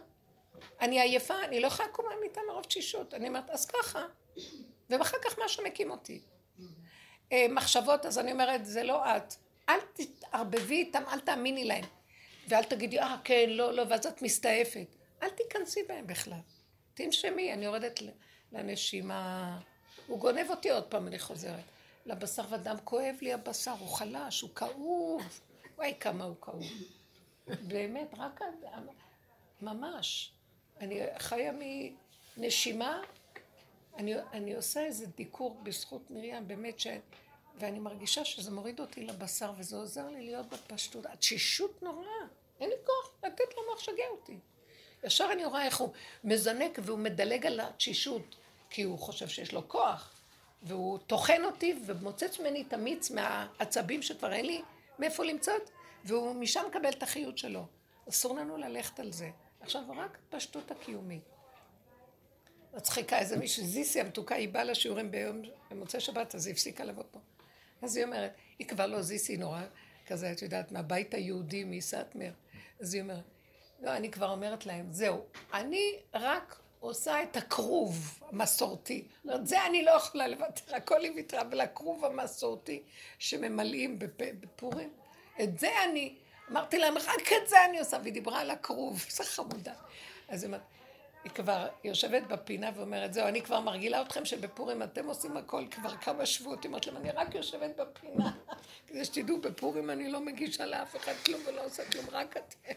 אני עייפה, אני לא יכולה לקום מהמיטה מרוב תשישות, אני אומרת, אז ככה, ואחר כך משהו מקים אותי. אה, מחשבות, אז אני אומרת, זה לא את. אל תתערבבי איתם, אל תאמיני להם. ואל תגידי, אה, כן, לא, לא, ואז את מסתעפת. אל תיכנסי בהם בכלל. תנשמי, אני יורדת לנשימה. הוא גונב אותי עוד פעם, אני חוזרת. לבשר ודם כואב לי הבשר, הוא חלש, הוא כאוב. וואי, כמה הוא כאוב. באמת, רק ממש. אני חיה מנשימה, אני, אני עושה איזה דיקור בזכות מרים, באמת ש... ואני מרגישה שזה מוריד אותי לבשר, וזה עוזר לי להיות בפשטות. התשישות נוראה, אין לי כוח לתת לו מוח שגע אותי. ישר אני רואה איך הוא מזנק והוא מדלג על התשישות, כי הוא חושב שיש לו כוח, והוא טוחן אותי ומוצץ ממני את המיץ מהעצבים שכבר אין לי מאיפה למצות, והוא משם מקבל את החיות שלו. אסור לנו ללכת על זה. עכשיו, רק פשטות הקיומית. מצחיקה איזה מישהי, זיסי המתוקה, היא באה לשיעורים ביום, במוצאי שבת, אז היא הפסיקה לבוא פה. אז היא אומרת, היא כבר לא זיסי נורא, כזה, את יודעת, מהבית היהודי, מסאטמר. אז היא אומרת, לא, אני כבר אומרת להם, זהו, אני רק עושה את הכרוב המסורתי. זאת אומרת, זה אני לא יכולה לוותר, הכל היא ויתרה, אבל הכרוב המסורתי שממלאים בפ- בפורים, את זה אני, אמרתי להם, רק את זה אני עושה, והיא דיברה על הכרוב, *laughs* איזה חמודה. אז היא אומרת, היא כבר יושבת בפינה ואומרת, זהו, אני כבר מרגילה אתכם שבפורים אתם עושים הכל כבר כמה שבועות. היא אומרת להם, אני רק יושבת בפינה, *laughs* כדי שתדעו, בפורים אני לא מגישה לאף אחד כלום ולא עושה כלום, רק אתם.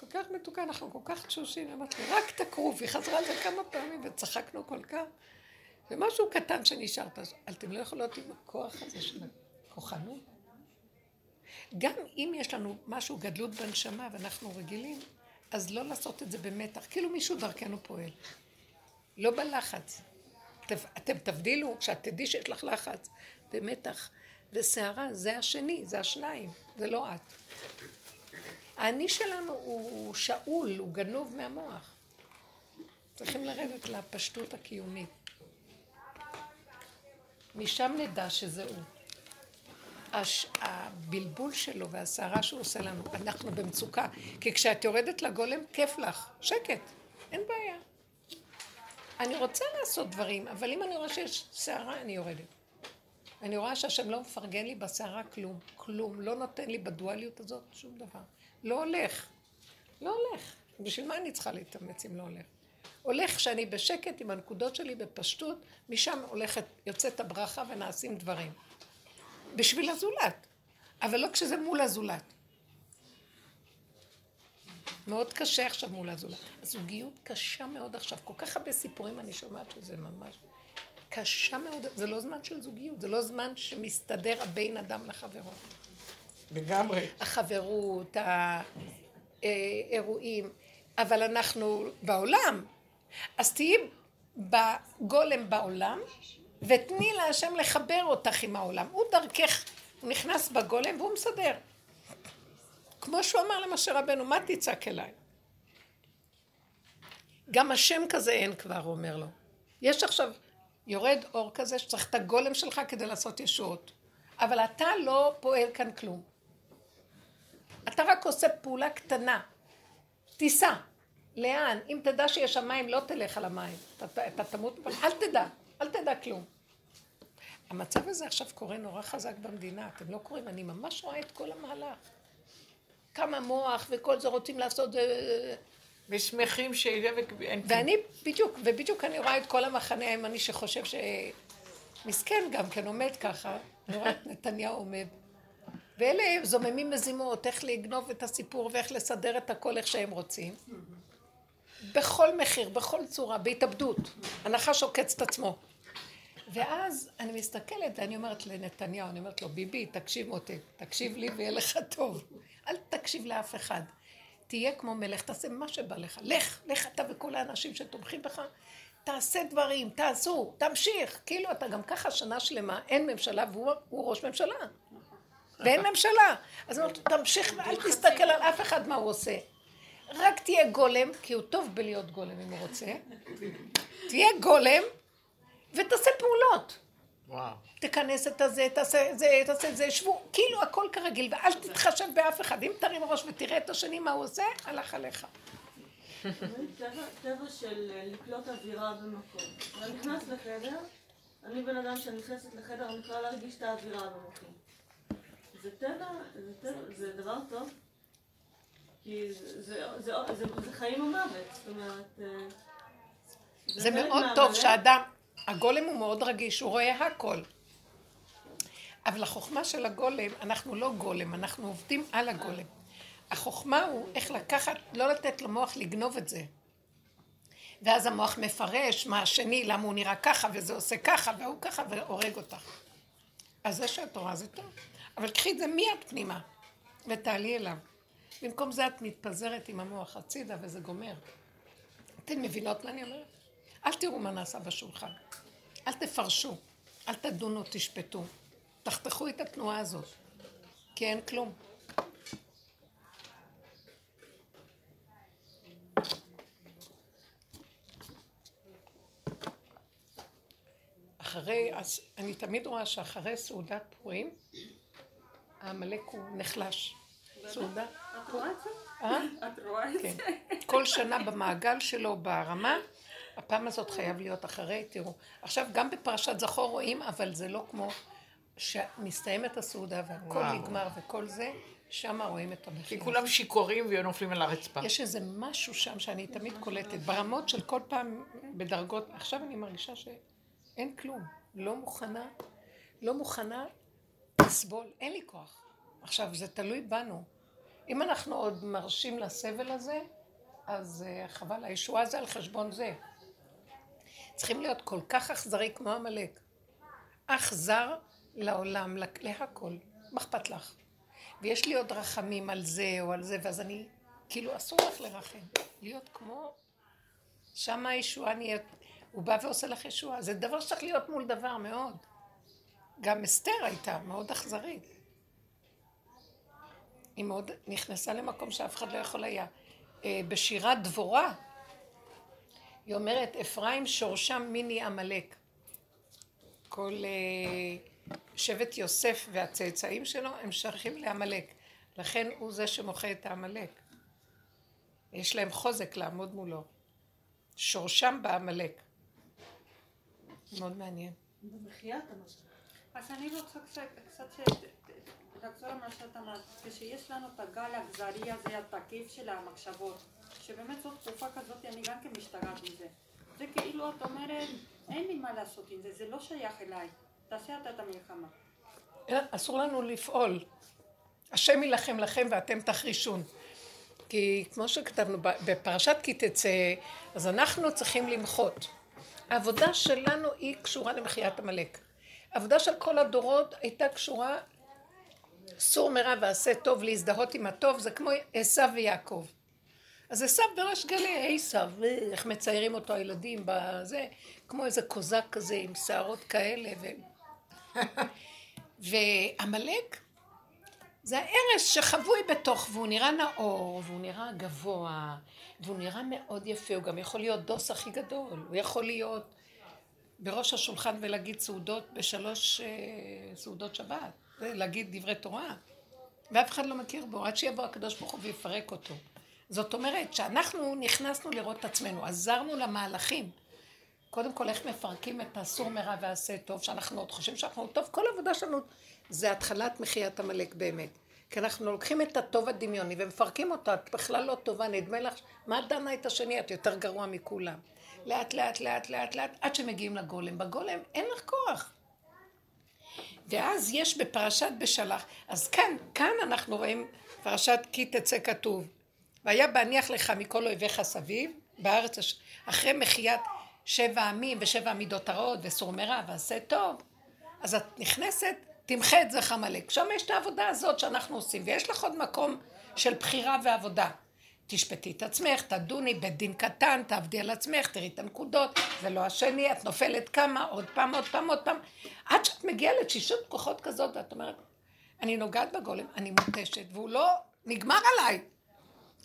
כל כך מתוקה, אנחנו כל כך תשושים, אמרתי רק את הכרוב, היא חזרה על זה כמה פעמים וצחקנו כל כך. זה משהו קטן שנשארת, אתם לא יכולות עם הכוח הזה של הכוחנות. גם אם יש לנו משהו, גדלות בנשמה, ואנחנו רגילים, אז לא לעשות את זה במתח, כאילו מישהו דרכנו פועל. לא בלחץ. אתם, תבדילו, כשאת תדעי שיש לך לחץ ומתח וסערה, זה השני, זה השניים, זה לא את. האני שלנו הוא שאול, הוא גנוב מהמוח. צריכים לרדת לפשטות הקיומית. משם נדע שזה הוא. הש... הבלבול שלו והסערה שהוא עושה לנו, אנחנו במצוקה. כי כשאת יורדת לגולם, כיף לך, שקט, אין בעיה. אני רוצה לעשות דברים, אבל אם אני רואה שיש סערה, אני יורדת. אני רואה שהשם לא מפרגן לי בסערה כלום, כלום, לא נותן לי בדואליות הזאת שום דבר. לא הולך. לא הולך. בשביל מה אני צריכה להתאמץ אם לא הולך? הולך שאני בשקט עם הנקודות שלי בפשטות, משם הולכת, יוצאת הברכה ונעשים דברים. בשביל הזולת, אבל לא כשזה מול הזולת. מאוד קשה עכשיו מול הזולת. הזוגיות קשה מאוד עכשיו, כל כך הרבה סיפורים אני שומעת שזה ממש קשה מאוד, זה לא זמן של זוגיות, זה לא זמן שמסתדר הבן אדם לחברו. לגמרי. החברות, האירועים, אבל אנחנו בעולם. אז תהיי בגולם בעולם, ותני להשם לחבר אותך עם העולם. הוא דרכך, הוא נכנס בגולם והוא מסדר. כמו שהוא אמר למשה רבנו, מה תצעק אליי? גם השם כזה אין כבר, הוא אומר לו. יש עכשיו, יורד אור כזה שצריך את הגולם שלך כדי לעשות ישועות. אבל אתה לא פועל כאן כלום. אתה רק עושה פעולה קטנה. תיסע. לאן? אם תדע שיש שם מים, לא תלך על המים. אתה, אתה תמות, אל תדע. אל תדע כלום. המצב הזה עכשיו קורה נורא חזק במדינה. אתם לא קוראים, אני ממש רואה את כל המהלך. כמה מוח וכל זה רוצים לעשות... אה, ושמחים שיהיה ואין ואני בדיוק, ובדיוק אני רואה את כל המחנה הימני שחושב ש... מסכן גם כן עומד ככה, אני רואה את נתניהו עומד. ואלה זוממים מזימות, איך לגנוב את הסיפור ואיך לסדר את הכל איך שהם רוצים. בכל מחיר, בכל צורה, בהתאבדות. הנחש עוקץ את עצמו. ואז אני מסתכלת ואני אומרת לנתניהו, אני אומרת לו, ביבי, תקשיב מוטי, תקשיב לי ויהיה לך טוב. אל תקשיב לאף אחד. תהיה כמו מלך, תעשה מה שבא לך. לך, לך אתה וכל האנשים שתומכים בך, תעשה דברים, תעשו, תמשיך. כאילו אתה גם ככה שנה שלמה, אין ממשלה והוא ראש ממשלה. ואין ממשלה. אז אומרת, תמשיך ואל תסתכל על אף אחד מה הוא עושה. רק תהיה גולם, כי הוא טוב בלהיות גולם אם הוא רוצה. תהיה גולם ותעשה פעולות. וואו. תכנס את הזה, תעשה את זה, תעשה את זה, שבו, כאילו הכל כרגיל, ואל תתחשב באף אחד. אם תרים ראש ותראה את השני מה הוא עושה, הלך עליך. טבע של לקלוט אווירה במקום. אני נכנס לחדר, אני בן אדם שנכנסת לחדר, אני יכולה להרגיש את האווירה במקום. זה טבע, זה טבע, זה דבר טוב. כי זה, זה, זה, זה, זה חיים ומוות, זאת אומרת... אה, זה מאוד טוב שאדם, הגולם הוא מאוד רגיש, הוא רואה הכל. אבל החוכמה של הגולם, אנחנו לא גולם, אנחנו עובדים על הגולם. החוכמה הוא איך לקחת, לא לתת למוח לגנוב את זה. ואז המוח מפרש מה השני, למה הוא נראה ככה, וזה עושה ככה, והוא ככה, והורג אותך. אז זה שהתורה זה טוב. אבל קחי את זה מיד פנימה, ותעלי אליו. במקום זה את מתפזרת עם המוח הצידה, וזה גומר. אתן מבינות מה אני אומרת? אל תראו מה נעשה בשולחן. אל תפרשו. אל תדונו, תשפטו. תחתכו את התנועה הזאת. כי אין כלום. אחרי, אני תמיד רואה שאחרי סעודת פורים, העמלק הוא נחלש. סעודה. את רואה את זה? אה? את רואה את כן. זה? כל שנה במעגל שלו ברמה, הפעם הזאת חייב להיות אחרי, תראו. עכשיו, גם בפרשת זכור רואים, אבל זה לא כמו שמסתיימת הסעודה והכל. נגמר וכל זה, שם רואים את כי המחיר. כולם שיכורים ונופלים על הרצפה. יש איזה משהו שם שאני תמיד קולטת, ברמות של כל פעם בדרגות, עכשיו אני מרגישה שאין כלום, לא מוכנה, לא מוכנה לסבול, אין לי כוח. עכשיו, זה תלוי בנו. אם אנחנו עוד מרשים לסבל הזה, אז uh, חבל, הישועה זה על חשבון זה. צריכים להיות כל כך אכזרי כמו עמלק. אכזר לעולם, להכל. מה אכפת לך? ויש לי עוד רחמים על זה או על זה, ואז אני, כאילו, אסור לך לרחם. להיות כמו... שם הישועה נהיית... הוא בא ועושה לך ישועה. זה דבר שצריך להיות מול דבר מאוד. גם אסתר הייתה מאוד אכזרית. היא מאוד נכנסה למקום שאף אחד לא יכול היה. אה, בשירת דבורה, היא אומרת, אפרים שורשם מיני עמלק. כל אה, שבט יוסף והצאצאים שלו הם שייכים לעמלק. לכן הוא זה שמוחה את העמלק. יש להם חוזק לעמוד מולו. שורשם בעמלק. מאוד מעניין. במחיית המשהו. אז אני רוצה קצת, לחזור למה שאת אמרת, כשיש לנו את הגל האכזרי הזה, התקיף של המחשבות, שבאמת זאת תקופה כזאת, אני גם כן משתגעת מזה. זה כאילו את אומרת, אין לי מה לעשות עם זה, זה לא שייך אליי, תעשה אתה את המלחמה. אה, אסור לנו לפעול. השם יילחם לכם ואתם תחרישון. כי כמו שכתבנו בפרשת כי תצא, אז אנחנו צריכים למחות. העבודה שלנו היא קשורה למחיית עמלק. העבודה של כל הדורות הייתה קשורה סור מרע ועשה טוב, להזדהות עם הטוב, זה כמו עשו ויעקב. אז עשו בראש גלי, עשו, איך מציירים אותו הילדים בזה, כמו איזה קוזק כזה עם שערות כאלה. ו... ועמלק זה הארס שחבוי בתוך, והוא נראה נאור, והוא נראה גבוה, והוא נראה מאוד יפה, הוא גם יכול להיות דוס הכי גדול, הוא יכול להיות בראש השולחן ולהגיד סעודות בשלוש אה, סעודות שבת, ולהגיד דברי תורה, ואף אחד לא מכיר בו, עד שיבוא הקדוש ברוך הוא ויפרק אותו. זאת אומרת שאנחנו נכנסנו לראות את עצמנו, עזרנו למהלכים. קודם כל, איך מפרקים את הסור מרע ועשה טוב, שאנחנו עוד חושבים שאנחנו טוב, כל העבודה שלנו זה התחלת מחיית עמלק באמת. כי אנחנו לוקחים את הטוב הדמיוני ומפרקים אותו, את בכלל לא טובה, נדמה לך, מה דנה את השני? את יותר גרוע מכולם. לאט לאט לאט לאט לאט, עד שמגיעים לגולם. בגולם אין לך כוח. ואז יש בפרשת בשלח, אז כאן, כאן אנחנו רואים פרשת כי תצא כתוב, והיה בהניח לך מכל אויביך סביב, בארץ, אחרי מחיית שבע עמים ושבע עמידות הרעות וסור מרע ועשה טוב, אז את נכנסת, תמחה את זכר עמלק. שם יש את העבודה הזאת שאנחנו עושים, ויש לך עוד מקום של בחירה ועבודה. תשפטי את עצמך, תדוני, בית דין קטן, תעבדי על עצמך, תראי את הנקודות, זה לא השני, את נופלת כמה, עוד פעם, עוד פעם, עוד פעם, עד שאת מגיעה לתשישות כוחות כזאת, ואת אומרת, אני נוגעת בגולם, אני מותשת, והוא לא נגמר עליי.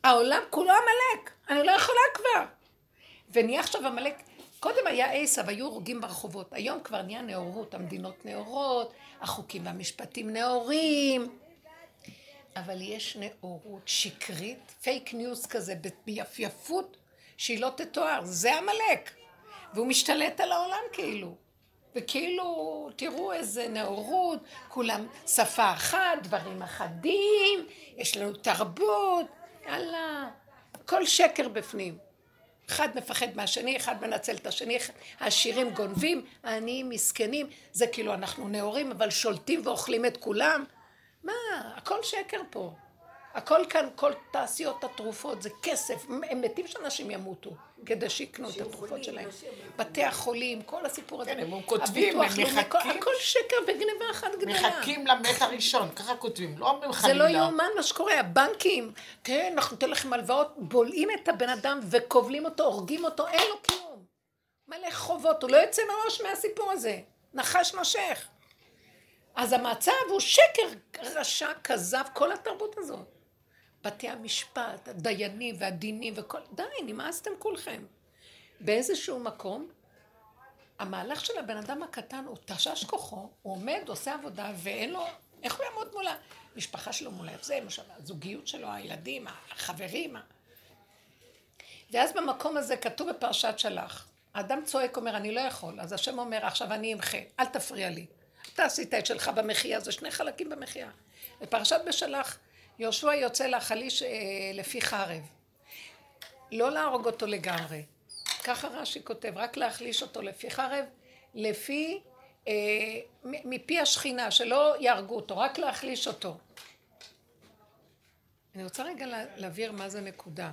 העולם כולו עמלק, אני לא יכולה כבר. ונהיה עכשיו עמלק, קודם היה עשב, היו הורגים ברחובות, היום כבר נהיה נאורות, המדינות נאורות, החוקים והמשפטים נאורים. אבל יש נאורות שקרית, fake news כזה, יפיפות שהיא לא תתואר, זה עמלק. והוא משתלט על העולם כאילו. וכאילו, תראו איזה נאורות, כולם שפה אחת, דברים אחדים, יש לנו תרבות, יאללה, כל שקר בפנים. אחד מפחד מהשני, אחד מנצל את השני, העשירים גונבים, העניים מסכנים, זה כאילו אנחנו נאורים אבל שולטים ואוכלים את כולם. מה, הכל שקר פה. הכל כאן, כל תעשיות התרופות, זה כסף, הם מתים שאנשים ימותו כדי שיקנו את התרופות שלהם. בתי החולים, כל הסיפור הזה. כן, הם כותבים, הם מחכים. הכל שקר וגניבה אחת גדולה. מחכים למת הראשון, ככה כותבים, לא אומרים חלילה. זה לא יאומן מה שקורה, הבנקים, כן, אנחנו ניתן לכם הלוואות, בולעים את הבן אדם וכובלים אותו, הורגים אותו, אין לו קיום. מלא חובות, הוא לא יוצא מראש מהסיפור הזה. נחש נושך. אז המצב הוא שקר רשע, כזב, כל התרבות הזאת. בתי המשפט, הדיינים והדינים וכל... די, נמאסתם כולכם. באיזשהו מקום, המהלך של הבן אדם הקטן הוא תשש כוחו, הוא עומד, עושה עבודה, ואין לו... איך הוא יעמוד מול המשפחה שלו, מול זה, הזוגיות שלו, הילדים, החברים. ואז במקום הזה כתוב בפרשת שלח, האדם צועק, אומר, אני לא יכול, אז השם אומר, עכשיו אני אמחה, אל תפריע לי. אתה עשית את שלך במחיה, זה שני חלקים במחיה. בפרשת בשלח, יהושע יוצא להחליש אה, לפי חרב. לא להרוג אותו לגמרי. ככה רש"י כותב, רק להחליש אותו לפי חרב, לפי, אה, מפי השכינה, שלא יהרגו אותו, רק להחליש אותו. אני רוצה רגע להבהיר מה זה נקודה.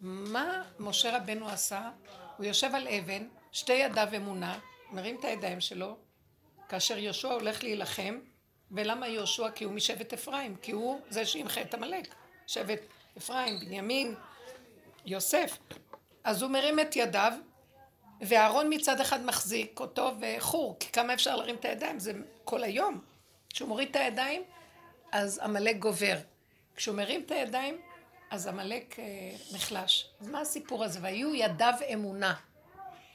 מה משה רבנו עשה? הוא יושב על אבן, שתי ידיו אמונה, מרים את הידיים שלו, כאשר יהושע הולך להילחם, ולמה יהושע? כי הוא משבט אפרים, כי הוא זה שימחה את עמלק. שבט אפרים, בנימין, יוסף. אז הוא מרים את ידיו, ואהרון מצד אחד מחזיק אותו וחור, כי כמה אפשר להרים את הידיים? זה כל היום. כשהוא מוריד את הידיים, אז עמלק גובר. כשהוא מרים את הידיים, אז עמלק אה, נחלש. אז מה הסיפור הזה? והיו ידיו אמונה.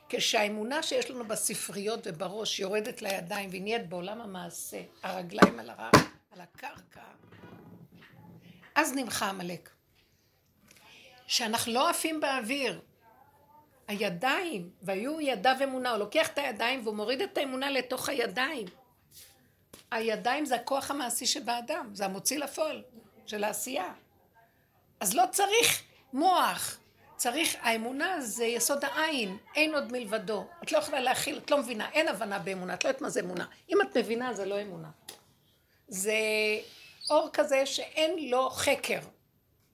כשהאמונה שיש לנו בספריות ובראש יורדת לידיים והיא נהיית בעולם המעשה, הרגליים על, הר... על הקרקע, אז נמחה עמלק. שאנחנו לא עפים באוויר. הידיים, והיו ידיו אמונה, הוא לוקח את הידיים והוא מוריד את האמונה לתוך הידיים. הידיים זה הכוח המעשי שבאדם, זה המוציא לפועל של העשייה. אז לא צריך מוח, צריך, האמונה זה יסוד העין, אין עוד מלבדו. את לא יכולה להכיל, את לא מבינה, אין הבנה באמונה, את לא יודעת מה זה אמונה. אם את מבינה זה לא אמונה. זה אור כזה שאין לו חקר.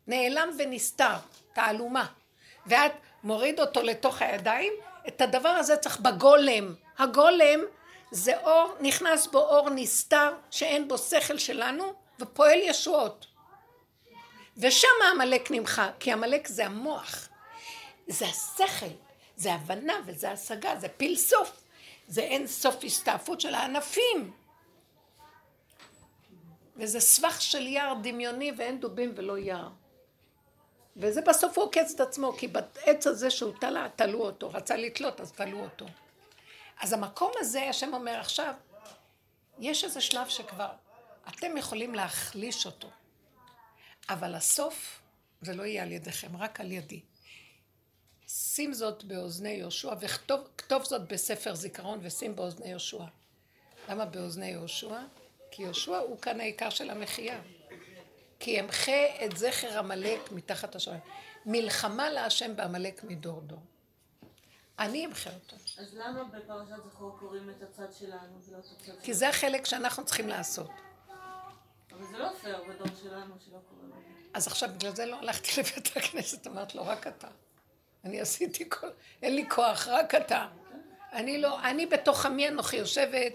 נעלם ונסתר, תעלומה. ואת מוריד אותו לתוך הידיים, את הדבר הזה צריך בגולם. הגולם זה אור, נכנס בו אור נסתר, שאין בו שכל שלנו, ופועל ישועות. ושם העמלק נמחה, כי עמלק זה המוח, זה השכל, זה הבנה וזה השגה, זה פילסוף, זה אין סוף הסתעפות של הענפים. וזה סבך של יער דמיוני ואין דובים ולא יער. וזה בסוף הוא עוקץ את עצמו, כי בעץ הזה שהוא תלה, תלו אותו, רצה לתלות אז תלו אותו. אז המקום הזה, השם אומר עכשיו, יש איזה שלב שכבר אתם יכולים להחליש אותו, אבל הסוף זה לא יהיה על ידיכם, רק על ידי. שים זאת באוזני יהושע וכתוב זאת בספר זיכרון ושים באוזני יהושע. למה באוזני יהושע? כי יהושע הוא כאן העיקר של המחייה. כי ימחה את זכר עמלק מתחת השמיים. מלחמה להשם בעמלק מדור דור. אני אמחה אותו. אז למה בפרשת זכור קוראים את הצד שלנו ולא את הצד שלנו? כי זה החלק שאנחנו צריכים לעשות. אבל זה לא פייר בדור שלנו שלא קוראים את זה. אז עכשיו בגלל זה לא הלכתי לבית הכנסת, אמרת לו, רק אתה. אני עשיתי כל... אין לי כוח, רק אתה. אני לא, אני בתוך עמי אנוכי יושבת,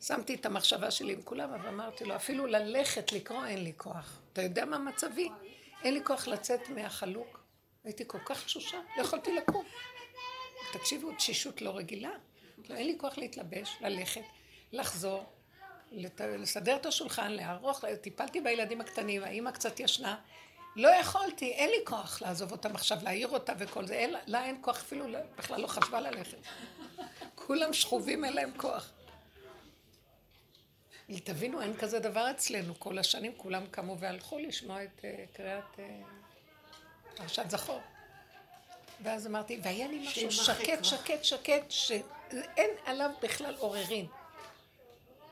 שמתי את המחשבה שלי עם כולם, אבל אמרתי לו, אפילו ללכת לקרוא אין לי כוח. אתה יודע מה מצבי? אין לי כוח לצאת מהחלוק. הייתי כל כך תשושה, לא יכולתי לקום. תקשיבו, תשישות לא רגילה. לא, אין לי כוח להתלבש, ללכת, לחזור, לת... לסדר את השולחן, לערוך, טיפלתי בילדים הקטנים, האימא קצת ישנה. לא יכולתי, אין לי כוח לעזוב אותם עכשיו, להעיר אותה וכל זה, אין, לה אין כוח אפילו, לא, בכלל לא חשבה ללכת. כולם שכובים, אין להם כוח. תבינו, אין כזה דבר אצלנו. כל השנים כולם קמו והלכו לשמוע את uh, קריאת uh, פרשת זכור. ואז אמרתי, והיה לי משהו שקט, שקט, שקט, שאין עליו בכלל עוררין.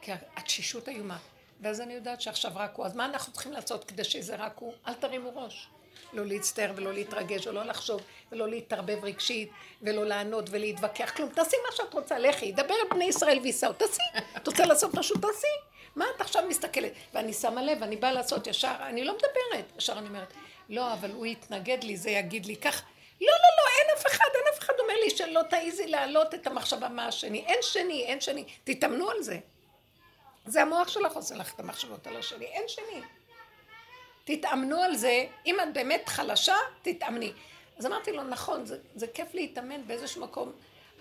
כי התשישות איומה. ואז אני יודעת שעכשיו רק הוא. אז מה אנחנו צריכים לעשות כדי שזה רק הוא? אל תרימו ראש. לא להצטער ולא להתרגש ולא לחשוב ולא להתערבב רגשית ולא לענות ולהתווכח כלום. תעשי מה שאת רוצה, לכי, דבר על בני ישראל וייסעו, תעשי. את רוצה לעשות משהו, תעשי. מה את עכשיו מסתכלת? ואני שמה לב, אני באה לעשות ישר, אני לא מדברת. ישר אני אומרת, לא, אבל הוא יתנגד לי, זה יגיד לי כך. לא, לא, לא, אין אף אחד, אין אף אחד אומר לי שלא תעיזי להעלות את המחשבה מה השני. אין שני, אין שני. תתאמנו על זה. זה המוח שלך עושה לך את המחשבות על השני, אין שני. תתאמנו על זה, אם את באמת חלשה, תתאמני. אז אמרתי לו, נכון, זה, זה כיף להתאמן באיזשהו מקום,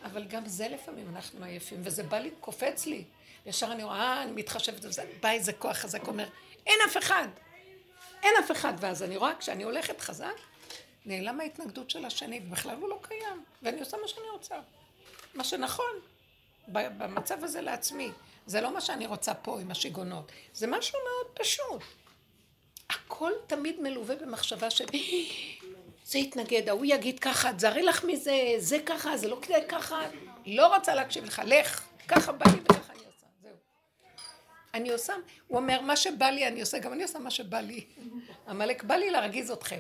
אבל גם זה לפעמים אנחנו עייפים, וזה בא לי, קופץ לי. ישר אני רואה, אה, אני מתחשבת בזה, בא איזה כוח חזק, אומר, אין אף אחד, אין אף אחד. ואז אני רואה, כשאני הולכת חזק, נעלם ההתנגדות של השני, ובכלל הוא לא קיים, ואני עושה מה שאני רוצה. מה שנכון, במצב הזה לעצמי. זה לא מה שאני רוצה פה עם השיגעונות, זה משהו מאוד פשוט. הכל תמיד מלווה במחשבה של זה יתנגד, ההוא יגיד ככה, תזהרי לך מזה, זה ככה, זה לא כדאי ככה, לא רוצה להקשיב לך, לך, ככה בא לי וככה אני עושה, זהו. אני עושה, הוא אומר, מה שבא לי אני עושה, גם אני עושה מה שבא לי. עמלק, בא לי להרגיז אתכם.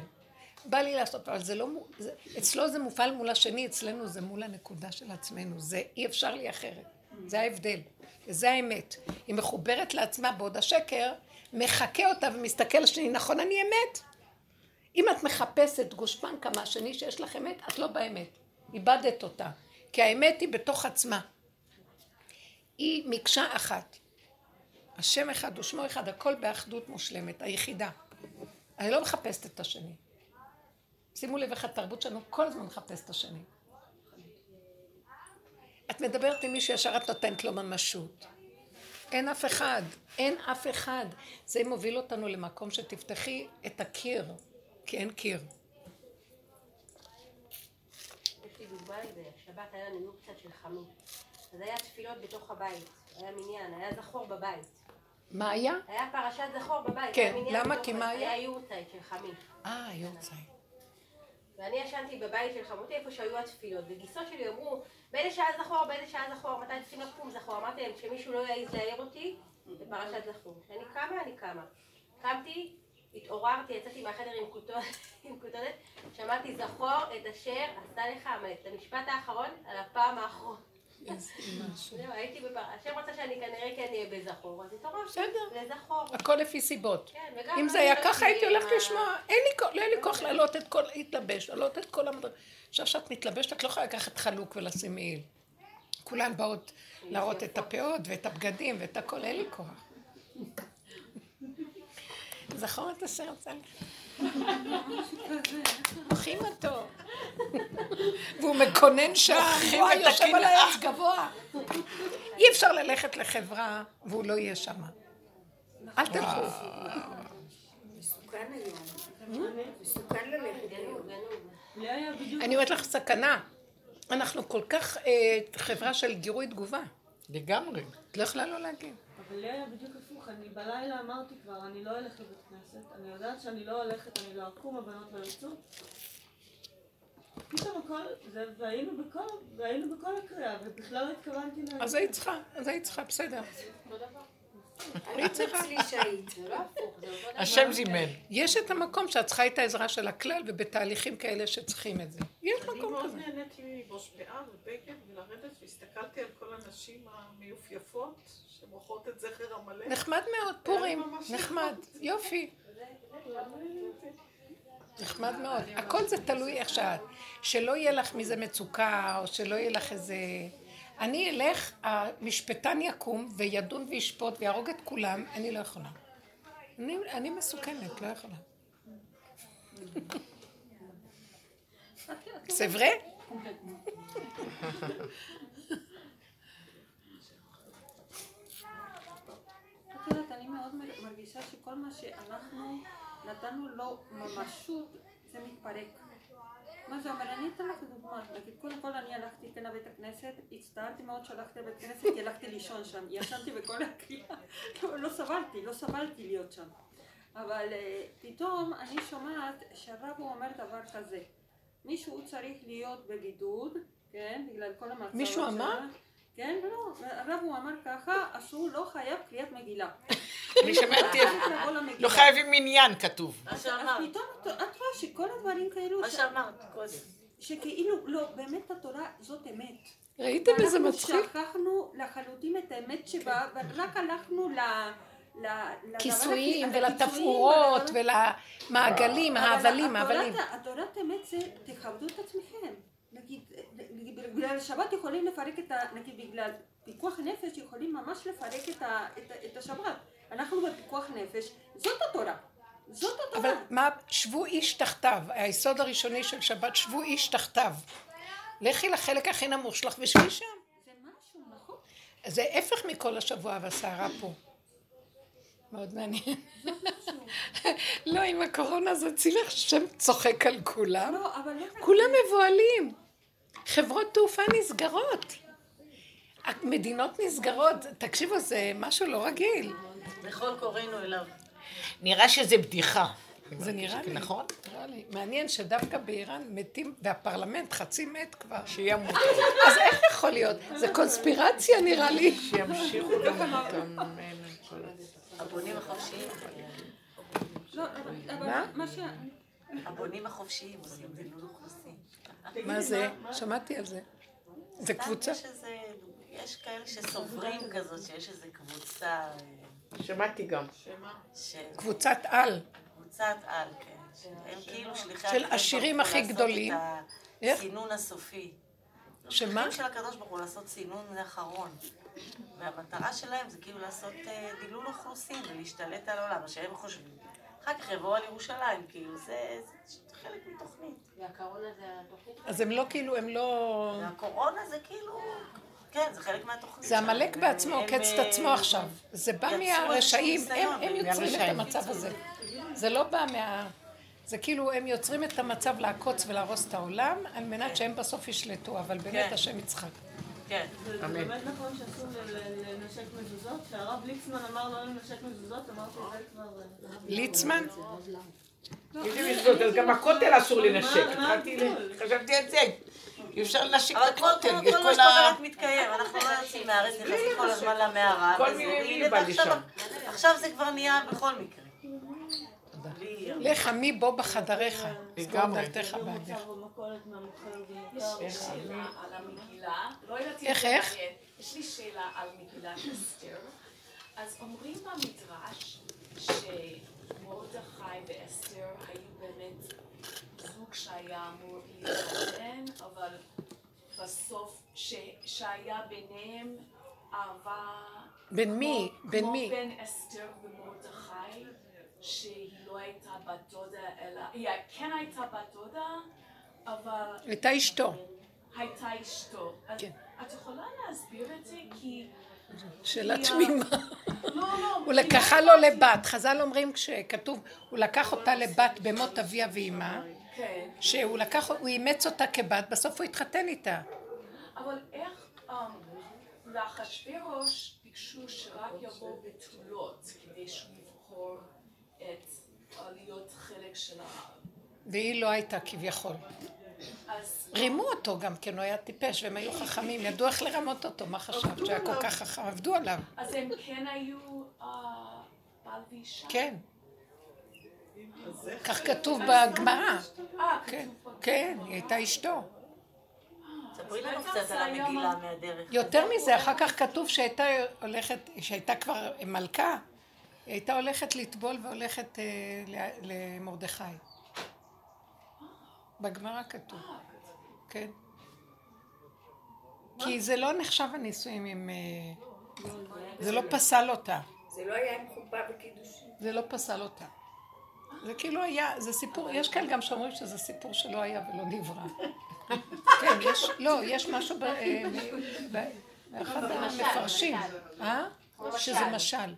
בא לי לעשות, אבל זה לא, זה, אצלו זה מופעל מול השני, אצלנו זה מול הנקודה של עצמנו, זה אי אפשר לי אחרת, זה ההבדל. וזה האמת. היא מחוברת לעצמה בעוד השקר, מחקה אותה ומסתכל לשני, נכון, אני אמת. אם את מחפשת גושפנקה מהשני שיש לך אמת, את לא באמת. איבדת אותה. כי האמת היא בתוך עצמה. היא מקשה אחת. השם אחד ושמו אחד, הכל באחדות מושלמת, היחידה. אני לא מחפשת את השני. שימו לב איך התרבות שלנו כל הזמן מחפשת את השני. את מדברת עם מישהו ישר את נותנת לו ממשות. אין אף אחד, אין אף אחד. זה מוביל אותנו למקום שתפתחי את הקיר, כי אין קיר. יש לי דוגמה לזה, שבת היה לנו קצת של חמי. אז היה תפילות בתוך הבית, היה מניין, היה זכור בבית. מה היה? היה פרשת זכור בבית. כן, למה? כי מה היה? היה יורצייט של חמי. אה, יורצייט. ואני ישנתי בבית של חמותי איפה שהיו התפילות, וגיסות שלי אמרו, באיזה שעה זכור, באיזה שעה זכור, מתי צריכים לקום זכור. אמרתי להם, כשמישהו לא יעז להעיר אותי, בפרשת זכור. כשאני קמה, אני קמה. קמתי, התעוררתי, יצאתי מהחדר *laughs* עם כותונת, שמעתי זכור את אשר עשה לך המלך. את המשפט האחרון על הפעם האחרונה. זהו, הייתי בפר... השם רצה שאני כנראה כן אהיה בזכור, אז התעוררתי. לזכור. הכל לפי סיבות. כן, אם זה היה לא ככה, הייתי הולכת לשמוע. אין לי כוח, לא לי כוח להעלות את כל, להתלבש, להעלות את כל המדרגה. עכשיו שאת מתלבשת, את לא יכולה לקחת חלוק ולשים מעיל. כולן באות להראות את הפאות ואת הבגדים ואת הכל, אין לי כוח. *laughs* זכור את הסרט? לוקחים אותו. והוא מקונן שם, הוא את יושב על. העץ גבוה. אי אפשר ללכת לחברה והוא לא יהיה שם. אל תלכו. אני אומרת לך סכנה. אנחנו כל כך אה, חברה של גירוי תגובה. לגמרי. את לא יכולה לא להגיד. אבל לי היה בדיוק הפוך, אני בלילה אמרתי כבר, אני לא אלך לבית כנסת, אני יודעת שאני לא הולכת, אני לא אקום, הבנות לא יצאו. פתאום הכל, זה, והיינו בכל, והיינו בכל הקריאה, ובכלל לא התכוונתי להגיד. אז היית צריכה, אז היית צריכה, בסדר. לא. השם זימן. יש את המקום שאת צריכה את העזרה של הכלל ובתהליכים כאלה שצריכים את זה. יש אני מקום מאוד כזה. נהניתי מראש פאה ובגד ולרדת והסתכלתי על כל הנשים המיופייפות שמוכרות את זכר עמלק. נחמד מאוד, פורים, נחמד, יופי. נחמד מאוד. הכל זה תלוי איך שאת. שלא יהיה לך מזה מצוקה, או שלא יהיה לך איזה... אני אלך, המשפטן יקום וידון וישפוט ויהרוג את כולם, אני לא יכולה. אני, אני מסוכנת, לא יכולה. זה vrai מה זה אומר? אני אתן לך דוגמה. נגיד, קודם כל אני הלכתי כן לבית הכנסת, הצטערתי מאוד שהלכתי לבית הכנסת, כי הלכתי לישון שם. ישנתי בכל הקריאה, לא, סבלתי, לא סבלתי להיות שם. אבל פתאום אני שומעת שהרב הוא אומר דבר כזה. מישהו צריך להיות בבידוד, כן, בגלל כל המצב מישהו עכשיו. אמר? כן, ולא, הרב הוא אמר ככה, אז הוא לא חייב קריאת מגילה. *laughs* אני שמעתי. לא חייבים מניין כתוב. אז פתאום את רואה שכל הדברים כאלו, מה שאמרת קודם. שכאילו, לא, באמת התורה זאת אמת. ראיתם איזה מצחיק? שכחנו לחלוטין את האמת שבה, ורק הלכנו ל... ל- לדבר כיסויים הכי- ולתפאורות ולמעגלים, ההבלים, ההבלים. התורת האמת זה תכבדו את עצמכם. נגיד, בגלל שבת יכולים לפרק את ה... נגיד בגלל פיקוח נפש יכולים ממש לפרק את, ה, את, את השבת. אנחנו בפיקוח נפש, זאת התורה. זאת התורה. אבל מה, שבו איש תחתיו, היסוד הראשוני של שבת, שבו איש תחתיו. לכי לחלק הכי נמוך שלך ושבי שם. זה משהו, נכון? זה הפך מכל השבוע והסערה פה. מאוד מעניין. לא, עם הקורונה זה צילך שם צוחק על כולם. לא, אבל לא... כולם מבוהלים. חברות תעופה נסגרות. המדינות נסגרות. תקשיבו, זה משהו לא רגיל. בכל קוראינו אליו. נראה שזה בדיחה. זה נראה לי. נכון? נראה לי. מעניין שדווקא באיראן מתים, והפרלמנט חצי מת כבר. שימות. אז איך יכול להיות? זה קונספירציה נראה לי. שימשיכו למות. הבונים החופשיים. לא, מה? הבונים החופשיים עושים דילול אוכלוסין. מה זה? שמעתי על זה. זה קבוצה? יש כאלה שסוברים כזאת, שיש איזה קבוצה, אה, שמעתי גם. קבוצת על. קבוצת על, כן. הם כאילו שליחי של עשירים הכי לעשות גדולים. את איך? הסינון הסופי. שמה? של הקדוש ברוך הוא לעשות סינון אחרון. והמטרה שלהם זה כאילו לעשות אה, דילול אוכלוסין ולהשתלט על העולם, מה שהם חושבים. אחר כך יבואו על ירושלים, כאילו, זה זה חלק מתוכנית. והקורונה זה התוכנית? אז הם לא כאילו, הם לא... והקורונה זה כאילו, כן, זה חלק מהתוכנית. זה עמלק. בעצמו, עוקץ את אה, עצמו עכשיו. זה בא מהרשעים, הם, יוצרים את. המצב הזה. זה לא בא מה... זה כאילו, הם יוצרים את המצב לעקוץ ולהרוס את העולם, על מנת שהם בסוף ישלטו, אבל באמת כן. השם יצחק. כן. זה באמת נכון שאסור לנשק מזוזות? כשהרב ליצמן אמר לא לנשק מזוזות, אמרתי זה כבר... אה, ליצמן? מזוזות, אז גם הכותל אסור לנשק. חשבתי על זה. אי אפשר לנשק את הכותל, יש כל ה... אומרת מתקיים, אנחנו לא יוצאים מהארץ, נכנסים כל הזמן למערה. כל מיני מילים בא. עכשיו זה כבר נהיה בכל מקרה. לך עמי בו בחדריך. סגור לגמרי. דלתך לא המגילה, לא איך, זה איך? יש לי שאלה על מגילת אסתר. אז אומרים במדרש שמרדכי ואסתר היו באמת זוג שהיה אמור להתחתן, אבל בסוף ש- שהיה ביניהם אהבה... בין מי? כמו- בין כמו מי? בין אסתר ומרדכי, שהיא לא הייתה בת דודה, אלא... היא כן הייתה בת דודה, אבל הייתה אשתו. הייתה אשתו. כן. את יכולה להסביר את זה? כי... שאלה תמימה. לא, לא. *laughs* הוא לקחה לא לו. לבת. חז"ל אומרים כשכתוב, הוא לקח אותה לבת במות אביה ואימה, כן. שהוא לקח, הוא אימץ אותה כבת, בסוף הוא התחתן איתה. אבל איך um, לאחשוורוש ביקשו שרק יבוא בתולות כדי שהוא יבחור את uh, להיות חלק של ה... והיא לא הייתה כביכול. אז רימו אותו גם כן, הוא היה טיפש, והם היו חכמים, ידעו איך לרמות אותו, מה חשבת שהיה כל כך חכם? עבדו עליו. אז הם כן היו uh, בעל ואישה? כן, כך כתוב בגמרא. אה, כן, כתוב כן, היא הייתה אשתו. ספרי לנו קצת על המגילה מהדרך. יותר מזה, אחר כך כתוב שהייתה הולכת, שהייתה כבר מלכה, היא הייתה הולכת לטבול והולכת אה, למרדכי. בגמרא כתוב, כן. כי זה לא נחשב הנישואים עם... אה, זה לא פסל אותה. זה לא היה עם חופה וקידושים. זה לא פסל אותה. זה כאילו היה, זה סיפור, יש כאלה גם שאומרים שזה סיפור שלא היה ולא נברא. *laughs* כן, יש, לא, יש משהו אה, באחד המפרשים, אה? שזה משל.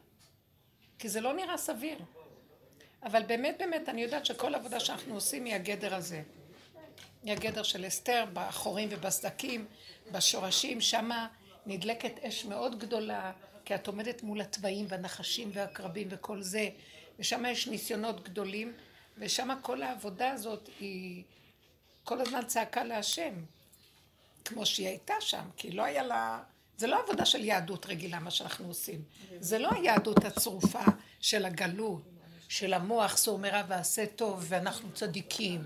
כי זה לא נראה סביר. אבל באמת באמת אני יודעת שכל עבודה שאנחנו עושים היא הגדר הזה. היא הגדר של אסתר, בחורים ובסדקים, בשורשים, שמה נדלקת אש מאוד גדולה, כי את עומדת מול התוואים והנחשים והעקרבים וכל זה, ושם יש ניסיונות גדולים, ושם כל העבודה הזאת היא כל הזמן צעקה להשם, כמו שהיא הייתה שם, כי לא היה לה... זה לא עבודה של יהדות רגילה, מה שאנחנו עושים. זה לא היהדות הצרופה של הגלות, של המוח סור מרע ועשה טוב, ואנחנו צדיקים.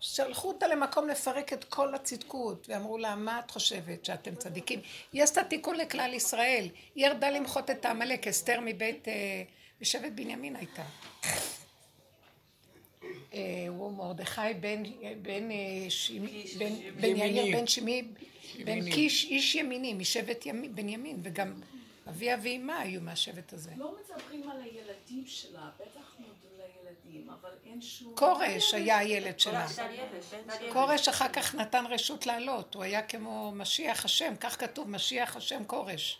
שלחו אותה למקום לפרק את כל הצדקות, ואמרו לה, מה את חושבת, שאתם צדיקים? היא עשתה תיקון לכלל ישראל, היא ירדה למחות את העמלק, אסתר מבית, אה, משבט בנימין הייתה. אה, הוא מרדכי בן, בן, אה. יאיר, בן שמי, בן. קיש, איש ימיני, משבט ימי- בנימין, וגם אביה ואימה היו מהשבט הזה. לא מדברים על הילדים שלה, בטח נולדו לילדים, אבל אין שום... כורש היה הילד שלה. כורש אחר כך נתן רשות לעלות, הוא היה כמו משיח השם, כך כתוב, משיח השם כורש.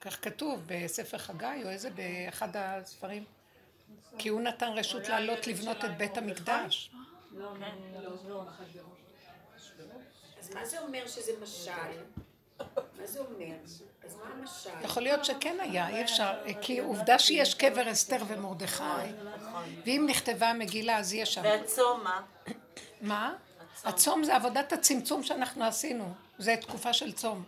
כך כתוב בספר חגי, או איזה, באחד הספרים. כי הוא נתן רשות לעלות לבנות את בית המקדש. אז מה זה אומר שזה משל? מה זה אומר? אז מה המשל? יכול להיות שכן היה, אי אפשר, כי עובדה שיש קבר אסתר ומרדכי, ואם נכתבה המגילה אז יש שם. והצום מה? מה? הצום זה עבודת הצמצום שאנחנו עשינו, זה תקופה של צום.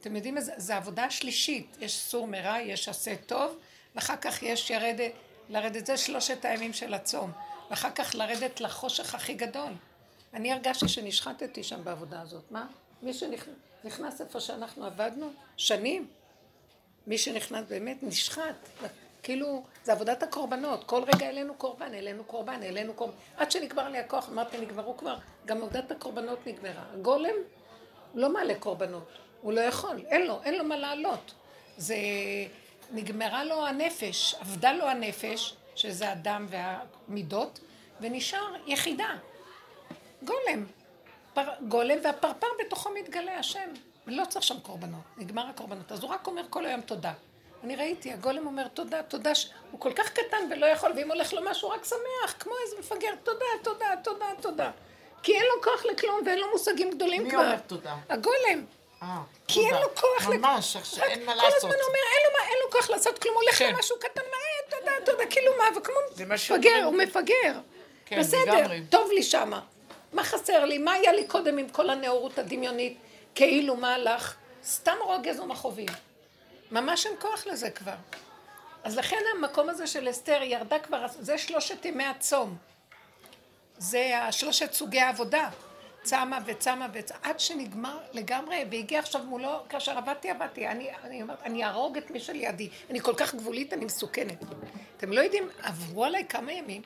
אתם יודעים, איזה- זה עבודה שלישית, יש סור מרע, יש עשה טוב, ואחר כך יש ירדת, לרדת, זה שלושת הימים של הצום, ואחר כך לרדת לחושך הכי גדול. אני הרגשתי שנשחטתי שם בעבודה הזאת, מה? מי שנכנס איפה שאנחנו עבדנו, שנים, מי שנכנס באמת נשחט, כאילו זה עבודת הקורבנות, כל רגע העלינו קורבן, העלינו קורבן, העלינו קורבן, עד שנגמר לי הכוח, אמרתי נגמרו כבר, גם עבודת הקורבנות נגמרה. הגולם לא מעלה קורבנות, הוא לא יכול, אין לו, אין לו מה לעלות. זה, נגמרה לו הנפש, אבדה לו הנפש, שזה הדם והמידות, ונשאר יחידה, גולם. פר, גולם והפרפר בתוכו מתגלה השם. לא צריך שם קורבנות, נגמר הקורבנות. אז הוא רק אומר כל היום תודה. אני ראיתי, הגולם אומר תודה, תודה, ש... הוא כל כך קטן ולא יכול, ואם הולך לו משהו רק שמח, כמו איזה מפגר, תודה, תודה, תודה, תודה. כי אין לו כוח לכלום ואין לו מושגים גדולים מי כבר. אומר תודה? הגולם. אה, כי אין תודה. לו כוח לכ- ממש, עכשיו רק אין מה כל לעשות. הזמן הוא אומר, אין לו, מה, אין לו כוח לעשות כלום, הולך כן. לו משהו קטן, מה, אה, תודה, תודה, כאילו מה, וכמו מפגר. הוא מפגר. כן, בסדר, לגמרי. טוב לי שמה. מה חסר לי? מה היה לי קודם עם כל הנאורות הדמיונית? כאילו מה הלך? סתם רוגז ומכאובים. ממש אין כוח לזה כבר. אז לכן המקום הזה של אסתר ירדה כבר, זה שלושת ימי הצום. זה השלושת סוגי העבודה. צמה וצמה וצמה, עד שנגמר לגמרי, והגיע עכשיו מולו, כאשר עבדתי, עבדתי. אני אומרת, אני אהרוג את מי שלידי. אני כל כך גבולית, אני מסוכנת. אתם לא יודעים, עברו עליי כמה ימים,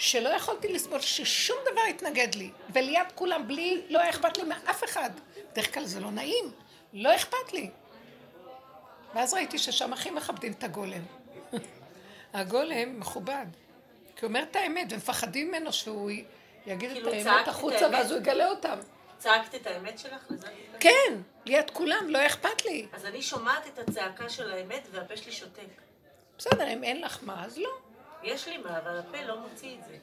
שלא יכולתי לסבול ששום דבר יתנגד לי, וליד כולם, בלי, לא היה אכפת לי מאף אחד. בדרך כלל זה לא נעים, לא אכפת לי. ואז ראיתי ששם הכי מכבדים את הגולם. *laughs* הגולם מכובד. כי הוא אומר את האמת, ומפחדים ממנו שהוא יגיד את כאילו צעקת האמת את החוצה, האמת? ואז הוא יגלה אותם. צעקת את האמת שלך? כן, ליד כולם, לא אכפת לי. אז אני שומעת את הצעקה של האמת והפה שלי שותק. בסדר, אם אין לך מה, אז לא. יש לי מה, אבל הפה לא מוציא את זה.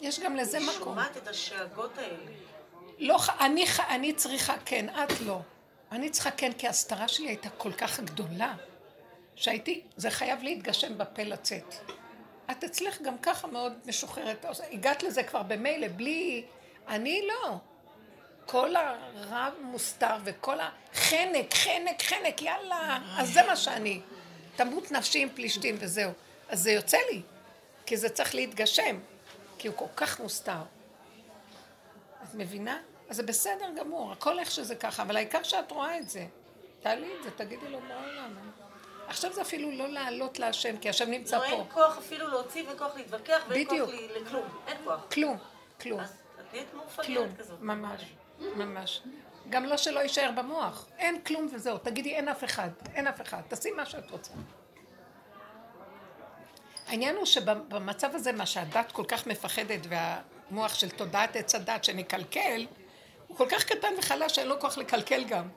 יש גם לזה מקום. שומעת את השאגות האלה. לא, אני, אני צריכה כן, את לא. אני צריכה כן, כי ההסתרה שלי הייתה כל כך גדולה, שהייתי, זה חייב להתגשם בפה לצאת. את אצלך גם ככה מאוד משוחררת, הגעת לזה כבר במילא, בלי... אני לא. כל הרב מוסתר וכל החנק, חנק, חנק, יאללה, אז זה מה שאני. תמות נפשי עם פלישתים וזהו. אז זה יוצא לי, כי זה צריך להתגשם, כי הוא כל כך מוסתר. את מבינה? אז זה בסדר גמור, הכל איך שזה ככה, אבל העיקר שאת רואה את זה. תעלי את זה, תגידי לו בעולם. עכשיו זה אפילו לא לעלות להשם, כי השם נמצא לא, אין פה. כוח אפילו להוציא ואין כוח להתווכח ואין כוח בדיוק. ל- לכלום. אין כוח. כלום, כלום, אז את נהיית כלום, מאופגרת כזאת. ממש, ממש. גם לא שלא יישאר במוח. אין כלום וזהו. תגידי, אין אף אחד, אין אף אחד. תעשי מה שאת רוצה. העניין הוא שבמצב הזה, מה שהדת כל כך מפחדת, והמוח של תודעת עץ הדת שנקלקל, הוא כל כך קטן וחלש שאין לו כוח לקלקל גם.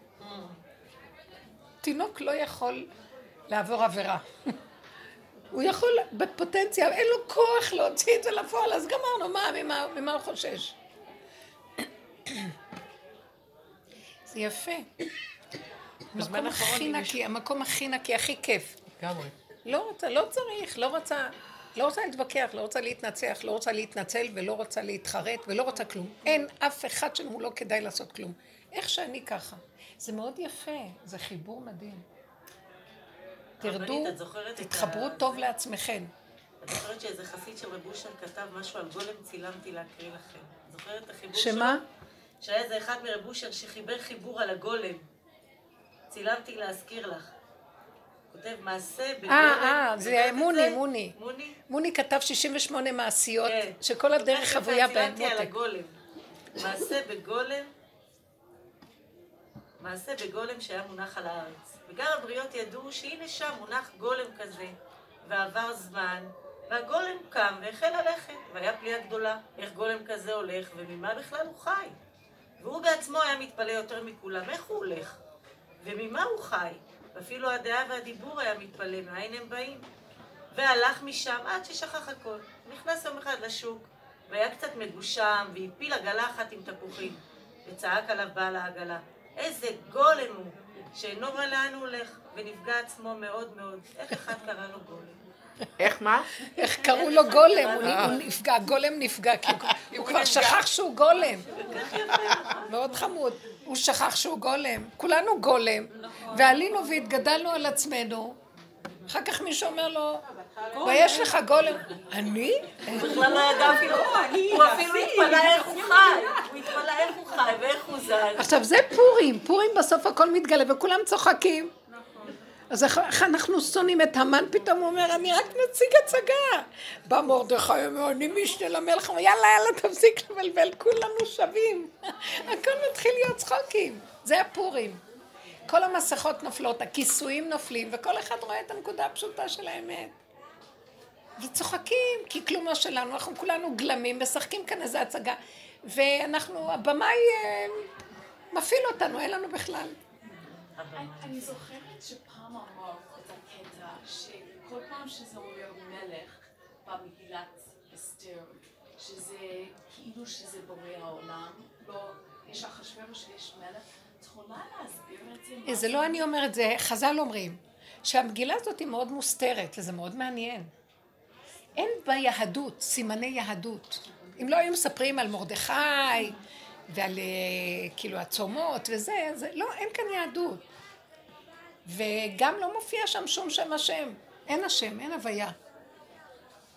תינוק לא יכול לעבור עבירה. הוא יכול בפוטנציה, אין לו כוח להוציא את זה לפועל, אז גמרנו, מה, ממה, ממה הוא חושש? זה יפה. המקום הכי נקי, המקום הכי נקי, הכי כיף. לגמרי. לא רוצה, לא צריך, לא רוצה, לא רוצה להתווכח, לא רוצה להתנצח, לא רוצה להתנצל ולא רוצה להתחרט ולא רוצה כלום. אין אף אחד שהוא לא כדאי לעשות כלום. איך שאני ככה. זה מאוד יפה, זה חיבור מדהים. תרדו, תתחברו ה- טוב לעצמכם. את זוכרת שאיזה חסיד של רב אושר כתב משהו על גולם צילמתי להקריא לכם. זוכרת את החיבור שלו? שמה? שהיה איזה אחד מרב אושר שחיבר חיבור על הגולם. צילמתי להזכיר לך. כותב מעשה בגולם. אה, את זה מוני, מוני. מוני? מוני כתב 68 מעשיות, כן. שכל הדרך חבויה בהן צילמתי על. הגולם. מעשה בגולם, מעשה בגולם שהיה מונח על הארץ. וגם הבריות ידעו שהנה שם מונח גולם כזה, ועבר זמן, והגולם קם והחל ללכת, והיה פליאה גדולה, איך גולם כזה הולך, וממה בכלל הוא חי. והוא בעצמו היה מתפלא יותר מכולם, איך הוא הולך? וממה הוא חי? ואפילו הדעה והדיבור היה מתפלא, מאין הם באים? והלך משם עד ששכח הכל. נכנס יום אחד לשוק, והיה קצת מגושם, והפיל עגלה אחת עם תפוחים. וצעק עליו בעל העגלה, איזה גולם הוא, שאינו רואה לאן הוא הולך, ונפגע עצמו מאוד מאוד. איך אחד קרא לו גולם? איך מה? איך קראו לו גולם, הוא נפגע, גולם נפגע, כי הוא- הוא כבר שכח שהוא גולם. מאוד חמוד. הוא שכח שהוא גולם. כולנו גולם. ועלינו והתגדלנו על עצמנו. אחר כך מישהו אומר לו, ויש לך גולם. אני? בכלל לא ידע אפילו, הוא אפילו התפלא איך הוא חי. הוא התפלא איך הוא חי ואיך הוא זז. עכשיו זה פורים, פורים בסוף הכל מתגלה וכולם צוחקים. אז איך, אנחנו שונאים את המן, פתאום הוא אומר, אני רק נציג הצגה. בא מרדכי, אומר, אני משנה למלך, יאללה, יאללה, תפסיק לבלבל, כולנו שווים. הכל מתחיל להיות צחוקים. זה הפורים. כל המסכות נופלות, הכיסויים נופלים, וכל אחד רואה את הנקודה הפשוטה של האמת. וצוחקים, כי כלום לא שלנו, אנחנו כולנו גלמים, משחקים כאן איזה הצגה. ואנחנו, הבמאי אה, מפעיל אותנו, אין לנו בכלל. אני זוכרת שפעם פעם שזה אומר מלך במגילת אסתר, שזה כאילו שזה בורא העולם, לא, יש אחשוורוש ויש מלך, את יכולה להסביר את זה? מה זה לא אני אומרת, זה חז"ל אומרים, שהמגילה הזאת היא מאוד מוסתרת, וזה מאוד מעניין. אין ביהדות סימני יהדות. אם לא היו מספרים על מרדכי ועל אה, כאילו הצומות וזה, זה, לא, אין כאן יהדות. וגם לא מופיע שם שום שם השם. אין השם, אין הוויה.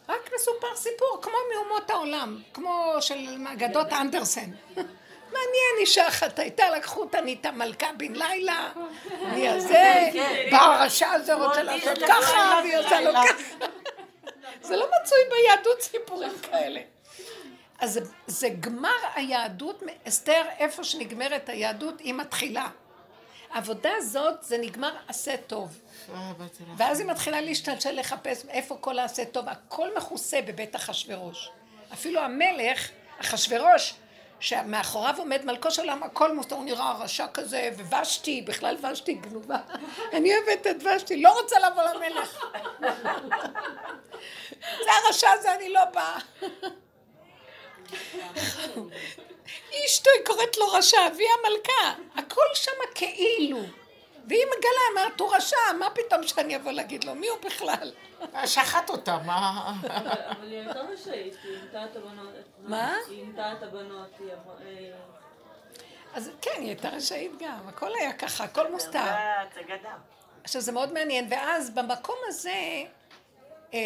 רק מסופר סיפור, כמו מאומות העולם, כמו של אגדות אנדרסן. *laughs* מעניין, אישה אחת הייתה, לקחו אותה, נהייתה מלכה בן לילה, *laughs* מי הזה, בא הרשע הזה רוצה לעשות ככה, והיא עושה לו ככה. *laughs* זה לא מצוי ביהדות סיפורים כאלה. אז זה, זה גמר היהדות, אסתר, איפה שנגמרת היהדות, היא מתחילה. העבודה הזאת, זה נגמר עשה טוב. ואז היא מתחילה להשתלשל לחפש איפה כל העשה טוב, הכל מכוסה בבית אחשורוש. אפילו המלך, אחשורוש, שמאחוריו עומד מלכו של העם, הכל מוסתר, הוא נראה רשע כזה, וושתי, בכלל ושתי גנובה. אני אוהבת את ושתי, לא רוצה לבוא למלך. זה הרשע הזה, אני לא באה. אשתו, היא קוראת לו רשע, והיא המלכה. הכל שם כאילו. והיא מגלה, אמרת, הוא רשע, מה פתאום שאני אבוא להגיד לו, מי הוא בכלל? שחט אותה, מה? אבל היא הייתה רשאית, היא עינתה את הבנות. מה? היא עינתה את הבנות, היא אמרה... אה, אז כן, היא הייתה רשאית גם, הכל היה ככה, הכל מוסתר. עכשיו זה מאוד מעניין, ואז במקום הזה, אה.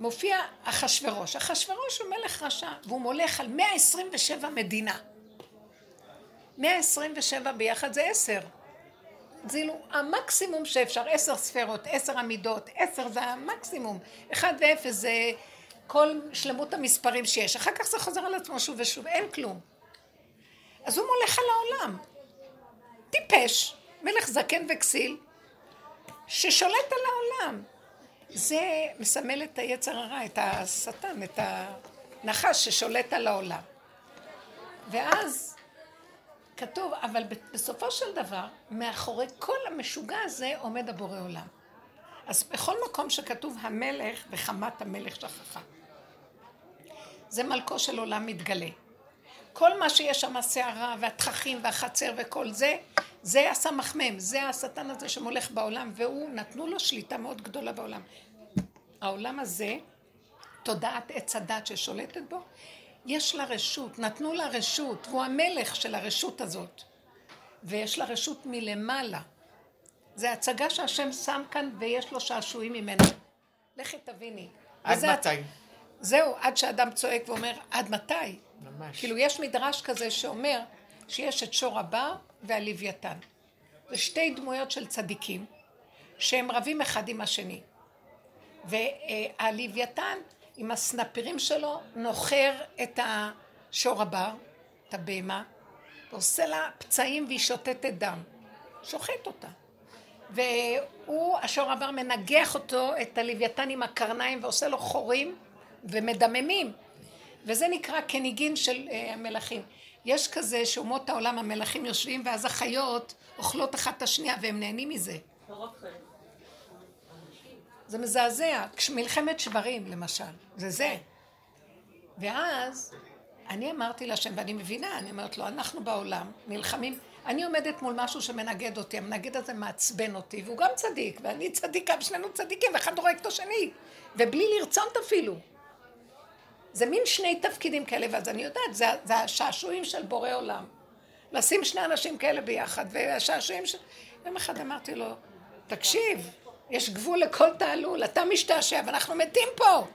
מופיע אחשורוש. אחשורוש הוא מלך רשע, והוא מולך על 127 מדינה. 127 ביחד זה עשר. זה כאילו המקסימום שאפשר, עשר ספרות, עשר עמידות, עשר זה המקסימום. אחד ואפס זה כל שלמות המספרים שיש. אחר כך זה חוזר על עצמו שוב ושוב, אין כלום. אז הוא מולך על העולם. טיפש, מלך זקן וכסיל, ששולט על העולם. זה מסמל את היצר הרע, את השטן, את הנחש ששולט על העולם. ואז כתוב, אבל בסופו של דבר, מאחורי כל המשוגע הזה עומד הבורא עולם. אז בכל מקום שכתוב המלך וחמת המלך שכחה. זה מלכו של עולם מתגלה. כל מה שיש שם, הסערה והתככים והחצר וכל זה, זה הסמ"ם, זה השטן הזה שמולך בעולם, והוא, נתנו לו שליטה מאוד גדולה בעולם. העולם הזה, תודעת עץ הדת ששולטת בו, יש לה רשות, נתנו לה רשות, והוא המלך של הרשות הזאת. ויש לה רשות מלמעלה. זה הצגה שהשם שם כאן ויש לו שעשועים ממנה. לכי תביני. עד מתי? הצ- זהו, עד שאדם צועק ואומר, עד מתי? ממש. כאילו יש מדרש כזה שאומר שיש את שור הבר והלוויתן. זה שתי דמויות של צדיקים שהם רבים אחד עם השני. והלוויתן עם הסנפירים שלו נוחר את השור הבר, את הבהמה, ועושה לה פצעים והיא שותתת דם. שוחט אותה. והוא, השור הבר, מנגח אותו, את הלוויתן עם הקרניים ועושה לו חורים ומדממים. וזה נקרא כניגין של אה, המלכים. יש כזה שאומות העולם המלכים יושבים ואז החיות אוכלות אחת את השנייה והם נהנים מזה. רק חיים. זה מזעזע. מלחמת שברים, למשל. זה זה. ואז אני אמרתי להשם, ואני מבינה, אני אומרת לו, אנחנו בעולם נלחמים. אני עומדת מול משהו שמנגד אותי, המנגד הזה מעצבן אותי, והוא גם צדיק, ואני צדיקה, ושנינו צדיקים, ואחד הורג את השני. ובלי לרצות אפילו. זה מין שני תפקידים כאלה, ואז אני יודעת, זה, זה השעשועים של בורא עולם. לשים שני אנשים כאלה ביחד, והשעשועים של... יום אחד אמרתי לו, תקשיב, יש גבול לכל תעלול, אתה משתעשע ואנחנו מתים פה.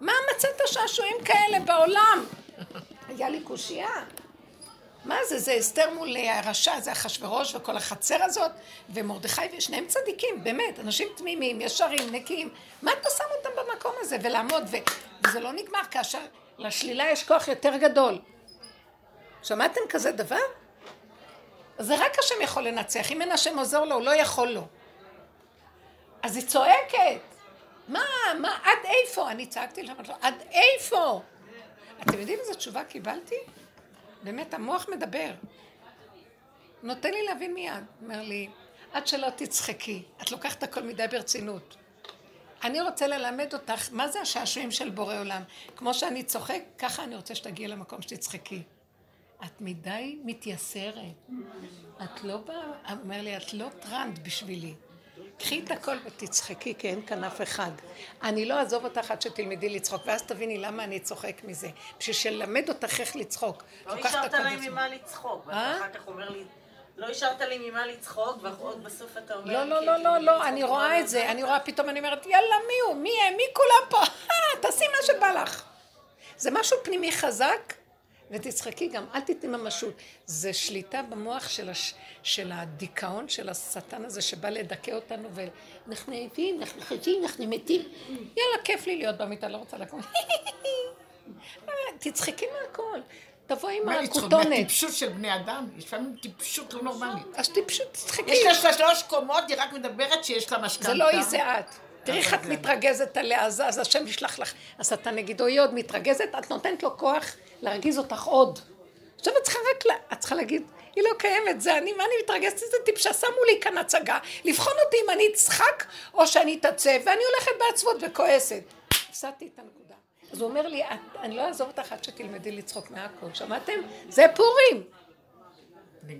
מה מצאת שעשועים כאלה בעולם? היה לי קושייה. מה זה, זה אסתר מול הרשע, זה אחשורוש וכל החצר הזאת, ומרדכי, ושניהם צדיקים, באמת, אנשים תמימים, ישרים, נקיים. מה אתה שם אותם במקום הזה? ולעמוד, ו... וזה לא נגמר כאשר לשלילה יש כוח יותר גדול. שמעתם כזה דבר? זה רק השם יכול לנצח, אם אין השם עוזר לו, הוא לא יכול לו. אז היא צועקת. מה, מה, עד איפה? אני צעקתי לו, עד איפה? אתם יודעים איזה תשובה קיבלתי? באמת, המוח מדבר. נותן לי להבין מיד. אומר לי, עד שלא תצחקי, את לוקחת הכל מדי ברצינות. אני רוצה ללמד אותך מה זה השעשועים של בורא עולם. כמו שאני צוחק, ככה אני רוצה שתגיעי למקום שתצחקי. את מדי מתייסרת. את לא באה, אומר לי, את לא טרנד בשבילי. קחי את הכל ותצחקי, כי אין כאן אף אחד. אני לא אעזוב אותך עד שתלמדי לצחוק, ואז תביני למה אני צוחק מזה. בשביל שלמד אותך איך לצחוק. לא השארת להם. ממה לצחוק, אה? ואתה אחר כך אומר לי, לא השארת לי ממה לצחוק, ועוד בסוף אתה אומר... לא, לא, כי לא, יש לי לא, ממה לא, לצחוק, אני רואה את זה- אני רואה פתאום, אני אומרת, יאללה, מי הוא? מי הם? מי כולם פה? אה, תעשי מה שבא לך. זה משהו פנימי חזק, ותצחקי גם, אל תתני ממשות. זה שליטה במוח של, הש... של הדיכאון של השטן הזה שבא לדכא אותנו, ואנחנו עייפים, אנחנו חייבים, אנחנו מתים. יאללה, כיף לי להיות במיטה, לא רוצה לקום. *laughs* תצחקי מהכל. תבואי עם מה? הכותונת. מהטיפשות של בני אדם? יש לפעמים טיפשות לא נורמלית. אז טיפשות, תצחקי. יש לה שלוש קומות, היא רק מדברת שיש לה משכנתה. זה לא היא, זה את. תראי איך את מתרגזת עליה, אז, אז השם ישלח לך. אז אתה נגיד, אוי עוד מתרגזת, את נותנת לו כוח להרגיז אותך עוד. עכשיו את צריכה רק, לה, את צריכה להגיד, היא לא קיימת, זה אני, מה אני מתרגזת? איזה טיפשה, שמו לי כאן הצגה, לבחון אותי אם אני אצחק או שאני אתעצב, ואני הולכת בעצבות וכועסת. הפסדתי את הנקודה. אז הוא אומר לי, אני לא אעזוב אותך עד שתלמדי לצחוק מהכל. שמעתם? זה פורים.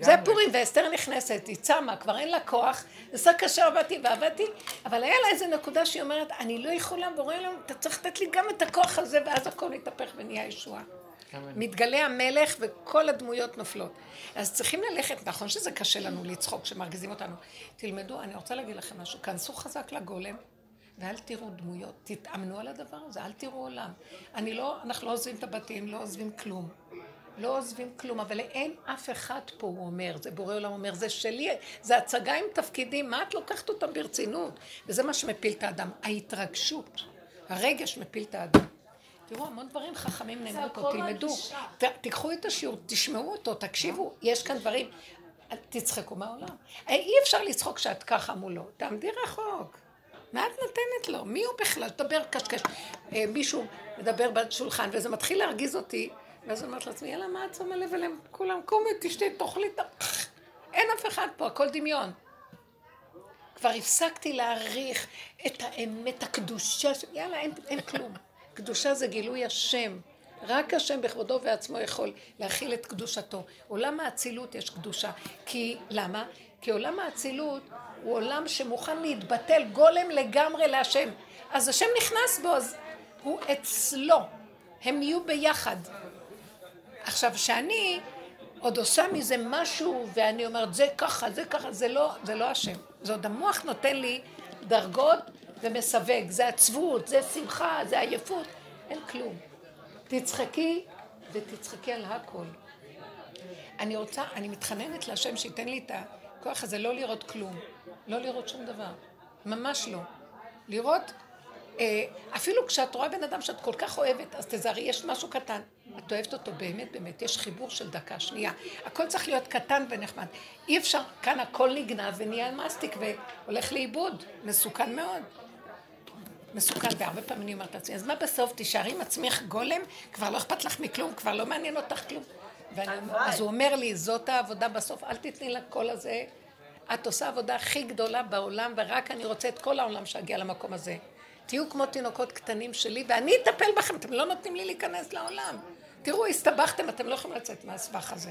זה פורים, ואסתר נכנסת, היא צמה, כבר אין לה כוח, עשה קשה עבדתי ועבדתי, אבל היה לה איזה נקודה שהיא אומרת, אני לא יכולה, בורא להם, אתה צריך לתת לי גם את הכוח הזה, ואז הכל מתהפך ונהיה ישועה. מתגלה המלך וכל הדמויות נופלות. אז צריכים ללכת, נכון שזה קשה לנו לצחוק כשמרגיזים אותנו. תלמדו, אני רוצה להגיד לכם משהו, כנסו חזק לגולם. ואל תראו דמויות, תתאמנו על הדבר הזה, אל תראו עולם. אני לא, אנחנו לא עוזבים את הבתים, לא עוזבים כלום. לא עוזבים כלום, אבל אין אף אחד פה, הוא אומר, זה בורא עולם אומר, זה שלי, זה הצגה עם תפקידים, מה את לוקחת אותם ברצינות? וזה מה שמפיל את האדם, ההתרגשות, הרגש מפיל את האדם. תראו, המון דברים חכמים נאמרו פה, תלמדו, ת, תיקחו את השיעור, תשמעו אותו, תקשיבו, יש כאן דברים, תצחקו מהעולם. אי אפשר לצחוק כשאת ככה מולו, תעמדי רחוק. מה את נותנת לו? מי הוא בכלל? תדבר קשקש. אה, מישהו מדבר בשולחן, וזה מתחיל להרגיז אותי, ואז אומרת לעצמי, יאללה, מה את שמה לב אליהם? כולם קומי, תשתי, תאכלי את ה... אין אף אחד פה, הכל דמיון. כבר הפסקתי להעריך את האמת, הקדושה, ש... יאללה, אין, אין כלום. קדושה זה גילוי השם. רק השם בכבודו ועצמו יכול להכיל את קדושתו. עולם האצילות יש קדושה. כי, למה? כי עולם האצילות הוא עולם שמוכן להתבטל גולם לגמרי להשם. אז השם נכנס בו, אז הוא אצלו. הם יהיו ביחד. עכשיו, שאני עוד עושה מזה משהו, ואני אומרת, זה ככה, זה ככה, זה לא, זה לא השם. זה עוד המוח נותן לי דרגות ומסווג. זה עצבות, זה שמחה, זה עייפות. אין כלום. תצחקי, ותצחקי על הכל. אני רוצה, אני מתחננת להשם שייתן לי את הכוח הזה לא לראות כלום, לא לראות שום דבר. ממש לא. לראות, אה, אפילו כשאת רואה בן אדם שאת כל כך אוהבת, אז תזהרי, יש משהו קטן. את אוהבת אותו באמת, באמת, יש חיבור של דקה, שנייה. הכל צריך להיות קטן ונחמד. אי אפשר, כאן הכל נגנב ונהיה מסטיק והולך לאיבוד. מסוכן מאוד. מסוכן, והרבה פעמים אני אומרת לעצמי, אז מה בסוף, תישארי עם עצמך גולם, כבר לא אכפת לך מכלום, כבר לא מעניין אותך כלום. ואני, אז הוא אומר לי, זאת העבודה בסוף, אל תתני לקול הזה. את עושה עבודה הכי גדולה בעולם, ורק אני רוצה את כל העולם שיגיע למקום הזה. תהיו כמו תינוקות קטנים שלי, ואני אטפל בכם, אתם לא נותנים לי להיכנס לעולם. תראו, הסתבכתם, אתם לא יכולים לצאת מהסבך הזה.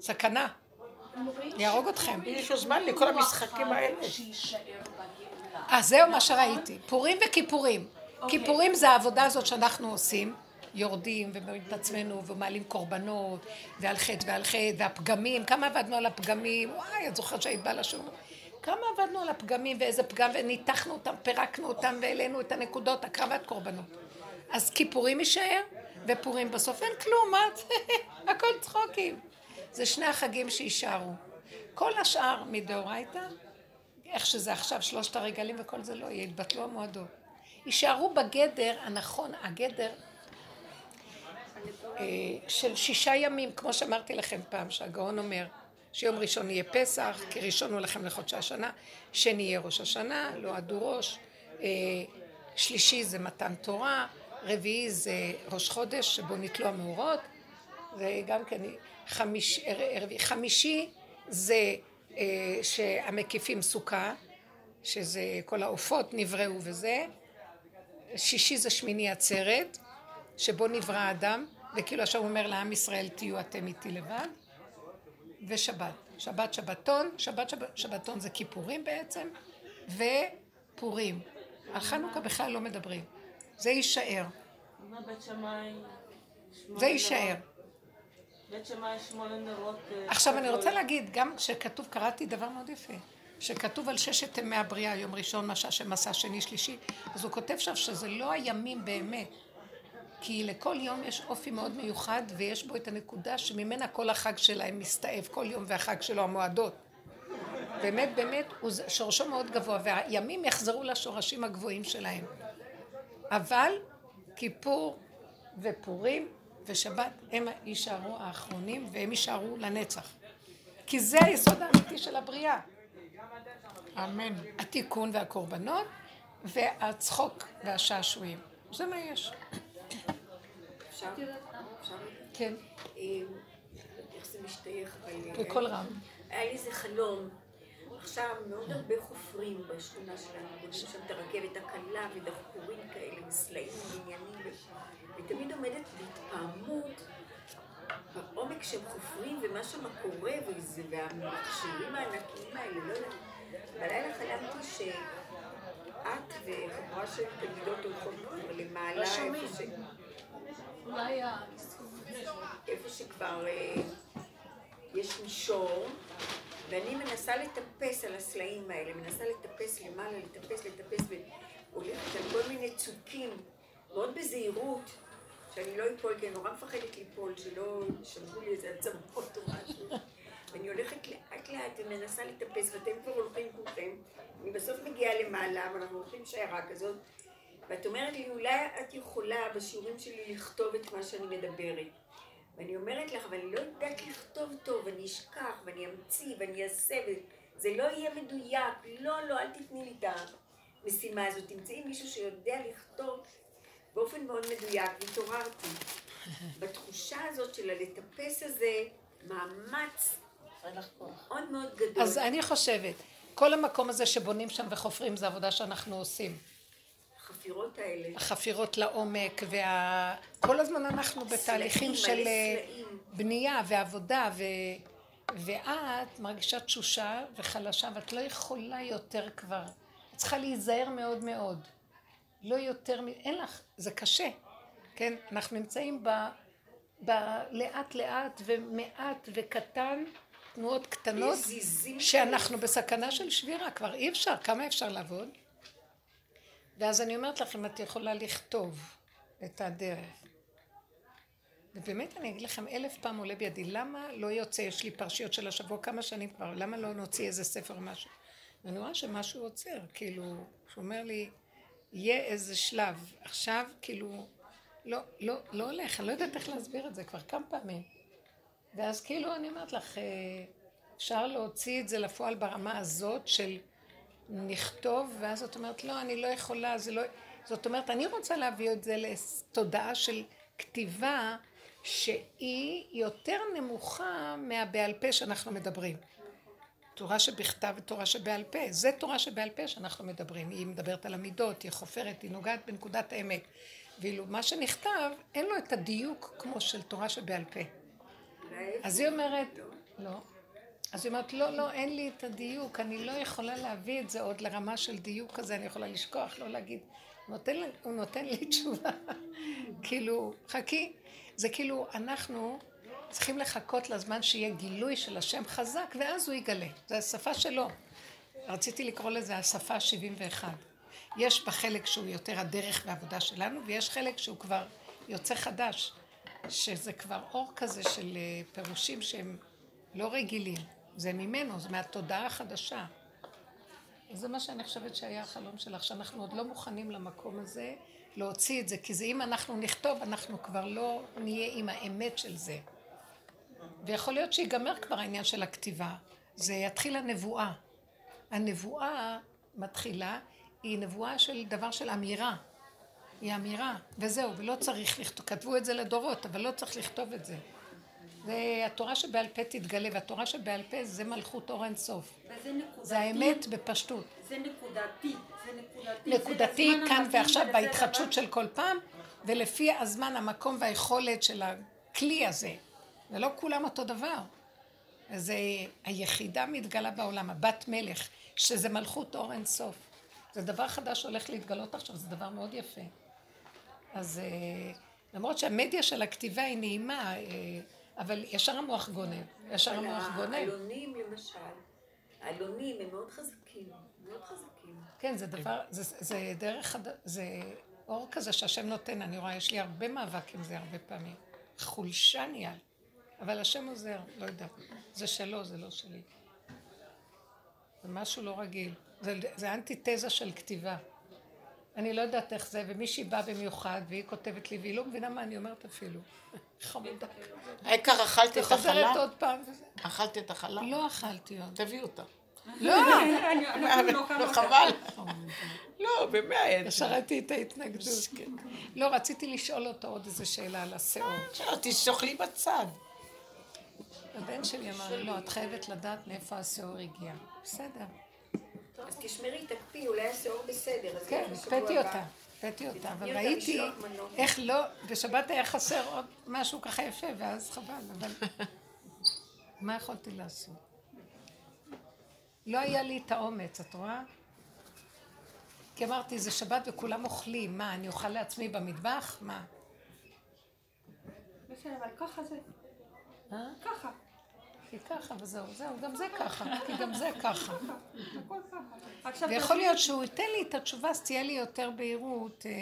סכנה. יהרוג אתכם. יש לו זמן לכל המשחקים האלה. אה, זהו מה שראיתי. פורים וכיפורים. כיפורים זה העבודה הזאת שאנחנו עושים. יורדים ומורידים את עצמנו ומעלים קורבנות ועל חטא ועל חטא והפגמים, כמה עבדנו על הפגמים, וואי, את זוכרת שהיית באה לשום. כמה עבדנו על הפגמים ואיזה פגם וניתחנו אותם, פירקנו אותם והעלינו את הנקודות, הקרבת קורבנות. אז כיפורים יישאר ופורים בסוף אין כלום, מה? *laughs* הכל צחוקים. זה שני החגים שיישארו. כל השאר מדאורייתא, איך שזה עכשיו, שלושת הרגלים וכל זה לא יהיה, יתבטלו המועדות. יישארו בגדר הנכון, הגדר אה, של שישה ימים, כמו שאמרתי לכם פעם, שהגאון אומר, שיום ראשון יהיה פסח, כי ראשון הוא לכם לחודשי השנה, שני יהיה ראש השנה, לא עדו ראש, אה, שלישי זה מתן תורה, רביעי זה ראש חודש, שבו נתלו המאורות, וגם כן, חמיש, רביעי, חמישי זה אה, שהמקיפים סוכה, שזה כל העופות נבראו וזה, שישי זה שמיני עצרת, שבו נברא האדם, וכאילו עכשיו הוא אומר לעם ישראל תהיו אתם איתי לבד, ושבת, שבת שבתון, שבת שבת, שבתון זה כיפורים בעצם, ופורים. על חנוכה בכלל לא מדברים, זה יישאר. מה בית שמאי? זה יישאר. בית שמאי שמונה נרות. אה, עכשיו אני רוצה להגיד, גם כשכתוב, קראתי דבר מאוד יפה, שכתוב על ששת ימי הבריאה, יום ראשון, מה שהשם עשה, שני, שלישי, אז הוא כותב שם שזה לא הימים באמת. כי לכל יום יש אופי מאוד מיוחד, ויש בו את הנקודה שממנה כל החג שלהם מסתאב, כל יום והחג שלו, המועדות. באמת, באמת, שורשו מאוד גבוה, והימים יחזרו לשורשים הגבוהים שלהם. אבל כיפור ופורים ושבת הם יישארו האחרונים, והם יישארו לנצח. כי זה היסוד האמיתי של הבריאה. אמן. התיקון והקורבנות, והצחוק והשעשועים. זה מה יש. אפשר? אפשר? כן, איך זה משתייך, בקול רם. היה לי איזה חלום. עכשיו מאוד הרבה חופרים בשכונה שלנו, בונים שם את הרכבת הקלה ודחפורים כאלה, מסלעים, בניינים, ו- ותמיד עומדת בהתפעמות בעומק שהם חופרים ומה שם קורה וזה, והמכשירים הענקיים האלה, לא יודעת. בלילה חלמתי שאת וחבורה של תלמידות הולכות למעלה, איפה ש... אולי ה... איפה שכבר אה, יש מישור, ואני מנסה לטפס על הסלעים האלה, מנסה לטפס למעלה, לטפס, לטפס, והולכת על כל מיני צוקים, מאוד בזהירות, שאני לא אפול, כי אני נורא מפחדת ליפול, שלא ישלמו לי איזה עצמות או משהו. *laughs* ואני הולכת לאט לאט ומנסה לטפס, ואתם כבר הולכים כולכם, אני בסוף מגיעה למעלה, ואנחנו הולכים שיירה כזאת, ואת אומרת לי, אולי את יכולה בשיעורים שלי לכתוב את מה שאני מדברת. ואני אומרת לך, אבל אני לא יודעת לכתוב טוב, אני אשכח, ואני אמציא, ואני אעשה, וזה לא יהיה מדויק. לא, לא, אל תתני לי את המשימה הזאת. תמצאי מישהו שיודע לכתוב באופן מאוד מדויק, והתעוררתי. *laughs* בתחושה הזאת של הלטפס הזה, מאמץ מאוד מאוד גדול. אז אני חושבת, כל המקום הזה שבונים שם וחופרים זה עבודה שאנחנו עושים. החפירות האלה. החפירות לעומק, וה... כל הזמן אנחנו בתהליכים של אה. בנייה ועבודה, ו... ואת מרגישה תשושה וחלשה, ואת לא יכולה יותר כבר. את צריכה להיזהר מאוד מאוד. לא יותר מ... אין לך, זה קשה. כן, אנחנו נמצאים ב... ב... לאט לאט ומעט וקטן, תנועות קטנות, שאנחנו בסכנה של שבירה, כבר אי אפשר, כמה אפשר לעבוד? ואז אני אומרת לך, אם את יכולה לכתוב את הדרך. ובאמת אני אגיד לכם, אלף פעם עולה בידי, למה לא יוצא, יש לי פרשיות של השבוע כמה שנים כבר, למה לא נוציא איזה ספר משהו? ואני רואה שמשהו עוצר, כאילו, שהוא אומר לי, יהיה איזה שלב, עכשיו כאילו, לא, לא, לא הולך, אני לא יודעת איך להסביר את זה כבר כמה פעמים. ואז כאילו אני אומרת לך, אה, אפשר להוציא את זה לפועל ברמה הזאת של נכתוב, ואז את אומרת, לא, אני לא יכולה, זה לא... זאת אומרת, אני רוצה להביא את זה לתודעה של כתיבה שהיא יותר נמוכה מהבעל פה שאנחנו מדברים. תורה שבכתב ותורה שבעל פה. זה תורה שבעל פה שאנחנו מדברים. היא מדברת על המידות, היא חופרת, היא נוגעת בנקודת האמת. ואילו מה שנכתב, אין לו את הדיוק כמו של תורה שבעל פה. אז היא אומרת, לא. אז היא אומרת, לא, לא, אין לי את הדיוק, אני לא יכולה להביא את זה עוד לרמה של דיוק כזה, אני יכולה לשכוח, לא להגיד. נותן, הוא נותן לי תשובה, *laughs* כאילו, חכי. זה כאילו, אנחנו צריכים לחכות לזמן שיהיה גילוי של השם חזק, ואז הוא יגלה. זו השפה שלו. רציתי לקרוא לזה השפה ה-71. יש בה חלק שהוא יותר הדרך והעבודה שלנו, ויש חלק שהוא כבר יוצא חדש, שזה כבר אור כזה של אה, פירושים שהם לא רגילים. זה ממנו, זה מהתודעה החדשה. זה מה שאני חושבת שהיה החלום שלך, שאנחנו עוד לא מוכנים למקום הזה להוציא את זה, כי זה אם אנחנו נכתוב, אנחנו כבר לא נהיה עם האמת של זה. ויכול להיות שיגמר כבר העניין של הכתיבה. זה יתחיל הנבואה. הנבואה מתחילה, היא נבואה של דבר של אמירה. היא אמירה, וזהו, ולא צריך לכתוב, כתבו את זה לדורות, אבל לא צריך לכתוב את זה. והתורה שבעל פה תתגלה, והתורה שבעל פה זה מלכות אור אין סוף. וזה נקודתי. זה האמת בפשטות. זה נקודתי. זה נקודתי. נקודתי זה כאן ועכשיו בהתחדשות של כל פעם, ולפי הזמן, המקום והיכולת של הכלי הזה. ולא כולם אותו דבר. אז אה, היחידה מתגלה בעולם, הבת מלך, שזה מלכות אור אין סוף. זה דבר חדש שהולך להתגלות עכשיו, זה דבר מאוד יפה. אז אה, למרות שהמדיה של הכתיבה היא נעימה, אה, אבל ישר המוח גונב. ישר המוח גונב. העלונים למשל, העלונים הם מאוד חזקים, מאוד חזקים. כן, זה דבר, זה, זה דרך. זה אור כזה שהשם נותן, אני רואה, יש לי הרבה מאבק עם זה הרבה פעמים. חולשה נהיה. אבל השם עוזר, לא יודעת. זה שלו, זה לא שלי. זה משהו לא רגיל. זה, זה אנטיתזה של כתיבה. אני לא יודעת איך זה, ומישהי באה במיוחד, והיא כותבת לי, והיא לא מבינה מה אני אומרת אפילו. חמודה. העיקר אכלתי את וחוזרת החלה? עוד פעם וזה. אכלתי את החלה? לא אכלתי עוד. תביאי אותה. לא! *laughs* לא חבל. לא, באמת. ישר ראיתי את ההתנגדות. לא, רציתי לשאול אותו עוד איזה שאלה על השאור. לא, תשאכלי בצד. הבן שלי אמר לי, לא, את חייבת לדעת מאיפה השאור הגיע. בסדר. אז תשמרי, תקפיא, אולי השאור בסדר. כן, הקפאתי. אותה. הקפאתי אותה, אבל תתני אותה ראיתי לשלוח מנות. איך לא, בשבת היה חסר עוד משהו ככה יפה, ואז חבל, אבל מה יכולתי לעשות? לא היה לי את האומץ, את רואה? כי אמרתי, זה שבת וכולם אוכלים, מה, אני אוכל לעצמי במטבח? מה? בסדר, אבל ככה זה. אה? ככה. כי ככה וזהו, זהו, גם זה ככה, כי גם זה ככה. ויכול להיות שהוא ייתן לי את התשובה, אז תהיה לי יותר בהירות. אה,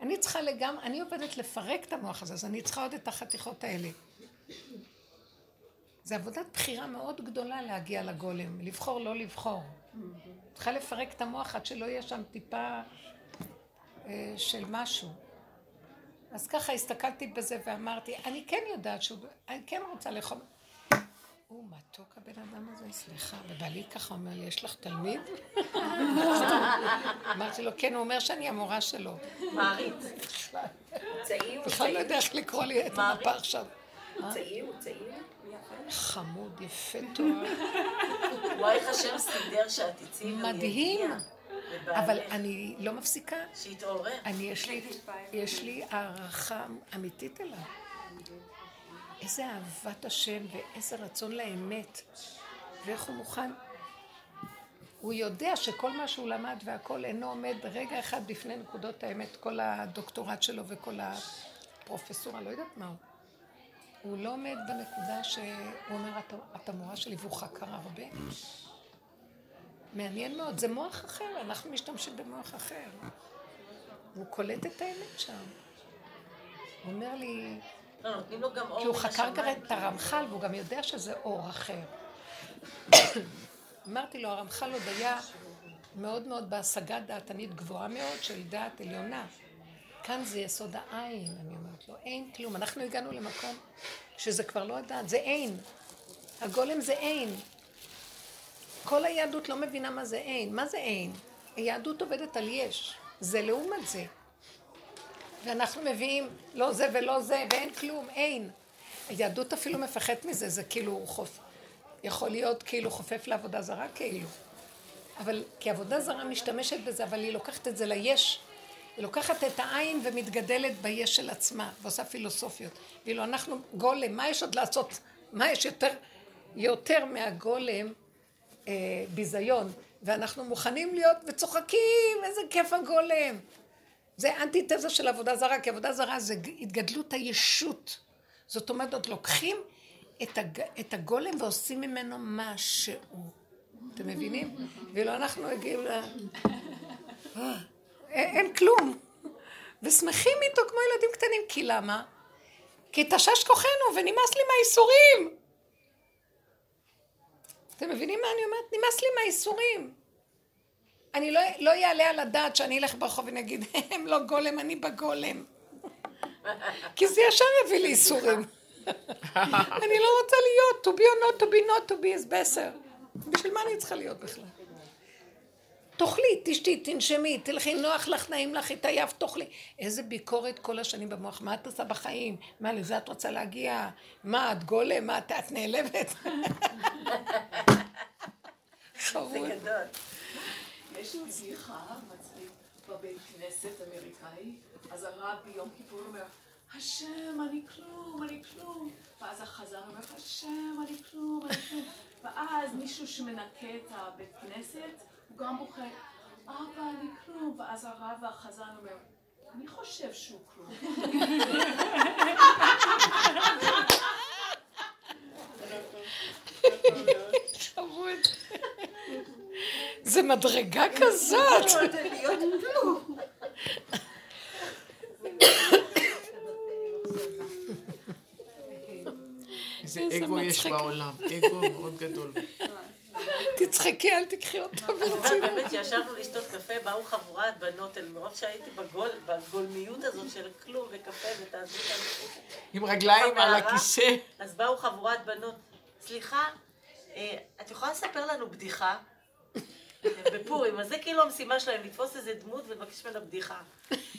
אני צריכה לגמרי, אני עובדת לפרק את המוח הזה, אז אני צריכה עוד את החתיכות האלה. זה עבודת בחירה מאוד גדולה להגיע לגולם, לבחור לא לבחור. צריכה לפרק את המוח עד שלא יהיה שם טיפה אה, של משהו. אז ככה הסתכלתי בזה ואמרתי, אני כן יודעת שהוא, אני כן רוצה לאכול. הוא מתוק הבן אדם הזה, סליחה. ובעלי ככה אומר לי, יש לך תלמיד? *laughs* אמרתי לו, כן, הוא אומר שאני המורה שלו. מעריץ. צעיר, בכלל לא. יודע איך לקרוא לי את המפה עכשיו. צעיר, צעיר. חמוד, יפה תואר. וואי, איך השם סידר שאת תצאי מדהים. אבל. אני לא מפסיקה. שיתעורר. יש לי הערכה אמיתית אליו. איזה אהבת השם ואיזה רצון לאמת. ואיך הוא מוכן. הוא יודע שכל מה שהוא למד והכל אינו עומד רגע אחד לפני נקודות האמת, כל הדוקטורט שלו וכל הפרופסורה, לא יודעת מה הוא. הוא לא עומד בנקודה שהוא אומר, "את- את המורה שלי, והוא חקר הרבה. מעניין מאוד, זה מוח אחר, אנחנו משתמשים במוח אחר. והוא קולט את האמת שם. הוא אומר לי, לא, נותנים לו גם אור כי הוא חקר. כרגע את הרמח"ל, והוא גם יודע שזה אור אחר. אמרתי לו, הרמח"ל עוד היה מאוד מאוד בהשגת דעתנית גבוהה מאוד, של דעת עליונה. כאן זה יסוד העין, אני אומרת לו, אין כלום. אנחנו הגענו למקום שזה כבר לא הדעת, זה אין. הגולם זה אין. כל היהדות לא מבינה מה זה אין. מה זה אין? היהדות עובדת על יש. זה לעומת זה. ואנחנו מביאים לא זה ולא זה, ואין כלום, אין. היהדות אפילו מפחדת מזה, זה כאילו חופ... יכול להיות כאילו חופף לעבודה זרה כאילו. אבל, כי עבודה זרה משתמשת בזה, אבל היא לוקחת את זה ליש. היא לוקחת את העין ומתגדלת ביש של עצמה, ועושה פילוסופיות. ואילו אנחנו גולם, מה יש עוד לעשות? מה יש יותר, יותר מהגולם אה, ביזיון? ואנחנו מוכנים להיות וצוחקים, איזה כיף הגולם. זה אנטיתזה של עבודה זרה, כי עבודה זרה זה התגדלות הישות. זאת אומרת, עוד לוקחים את, הג... את הגולם ועושים ממנו משהו. אתם מבינים? ואילו אנחנו מגיעים ל... אה, אין, אין כלום. ושמחים איתו כמו ילדים קטנים. כי למה? כי תשש כוחנו ונמאס לי מהאיסורים. אתם מבינים מה אני אומרת? נמאס לי מהאיסורים. אני לא, לא יעלה על הדעת שאני אלך ברחוב ונגיד, הם לא גולם, אני בגולם. *laughs* כי זה ישר יביא לי איסורים. *laughs* אני לא רוצה להיות, to be or not to be not to be is better. בשביל מה אני צריכה להיות בכלל? תאכלי, תשתי, תנשמי, תלכי, נוח לך, נעים לך, התעייף, תאכלי. איזה ביקורת כל השנים במוח, מה את עושה בחיים? מה, לזה את רוצה להגיע? מה, את גולם? מה, את, נעלבת? *laughs* חרוד. יש בדיחה מצחיק בבית כנסת אמריקאי, אז הרב ביום כיפור אומר, השם, אני כלום, אני כלום. ואז החזן אומר, השם, אני כלום, אני כלום. ואז מישהו שמנקה את הבית כנסת, הוא גם בוכה, אבא, אני כלום. ואז הרב והחזן אומר, אני חושב שהוא כלום. חמוד. זה מדרגה כזאת. לא, איזה אגו יש בעולם, אגו מאוד גדול. תצחקי, אל תקחי אותו ברצינות. באמת, כשישבנו לשתות קפה, באו חבורת בנות אל מרוב שהייתי בגולמיות הזאת של כלום וקפה ותעזבי עם רגליים על הכיסא. אז באו חבורת בנות, סליחה, את יכולה לספר לנו בדיחה? *laughs* בפורים, אז זה כאילו המשימה שלהם, לתפוס איזה דמות ולבקש ממנה בדיחה.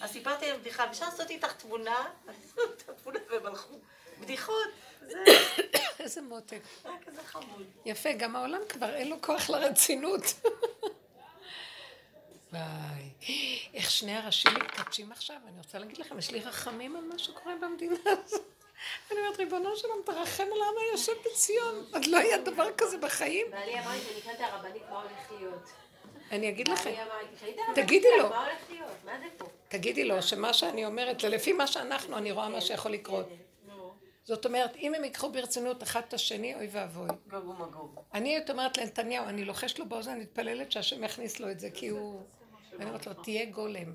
אז סיפרתי להם בדיחה, אפשר לעשות איתך תמונה? *laughs* את התמונה והם הלכו. בדיחות, זה *coughs* איזה מותק. היה כזה חמוד. יפה, גם העולם כבר אין לו כוח לרצינות. *laughs* וואי, איך שני הראשים מתכתשים עכשיו. אני רוצה להגיד לכם, יש לי רחמים על מה שקורה במדינה הזאת. אני אומרת, ריבונו שלום, תרחם על העם היושב בציון. עוד לא היה דבר כזה בחיים. בעלי אמר לי שאני אקרא את הרבנית, מה הולך להיות? אני אגיד לכם, תגידי לו. מה הולך להיות? מה זה פה? תגידי לו שמה שאני אומרת, לפי מה שאנחנו, אני רואה מה שיכול לקרות. זאת אומרת, אם הם ייקחו ברצינות אחד את השני, אוי ואבוי. גוג ומגוג. אני הייתי אומרת לנתניהו, אני לוחש לו באוזן, אני מתפללת שהשם יכניס לו את זה, כי הוא... אני אומרת לו, תהיה גולם.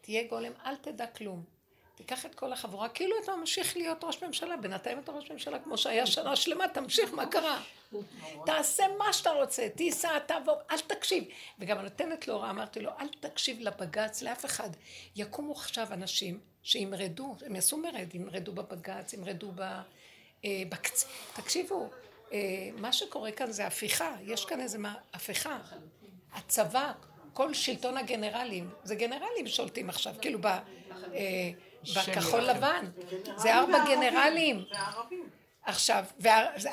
תהיה גולם, אל תדע כלום. תיקח את כל החבורה, כאילו אתה ממשיך להיות ראש ממשלה, בינתיים אתה ראש ממשלה כמו שהיה שנה שלמה, תמשיך, מה קרה? תעשה מה שאתה רוצה, תיסע, תעבור, אל תקשיב. וגם נותנת לו הוראה, אמרתי לו, אל תקשיב לבג"ץ, לאף אחד. יקומו עכשיו אנשים שימרדו, הם יעשו מרד, ימרדו בבג"ץ, ימרדו. אה, בקצ... תקשיבו, אה, מה שקורה כאן זה הפיכה, יש כאן איזה מה... הפיכה. הצבא, כל שלטון הגנרלים, זה גנרלים שולטים עכשיו, כאילו ב... אה, בכחול לבן, זה ארבע גנרלים. עכשיו,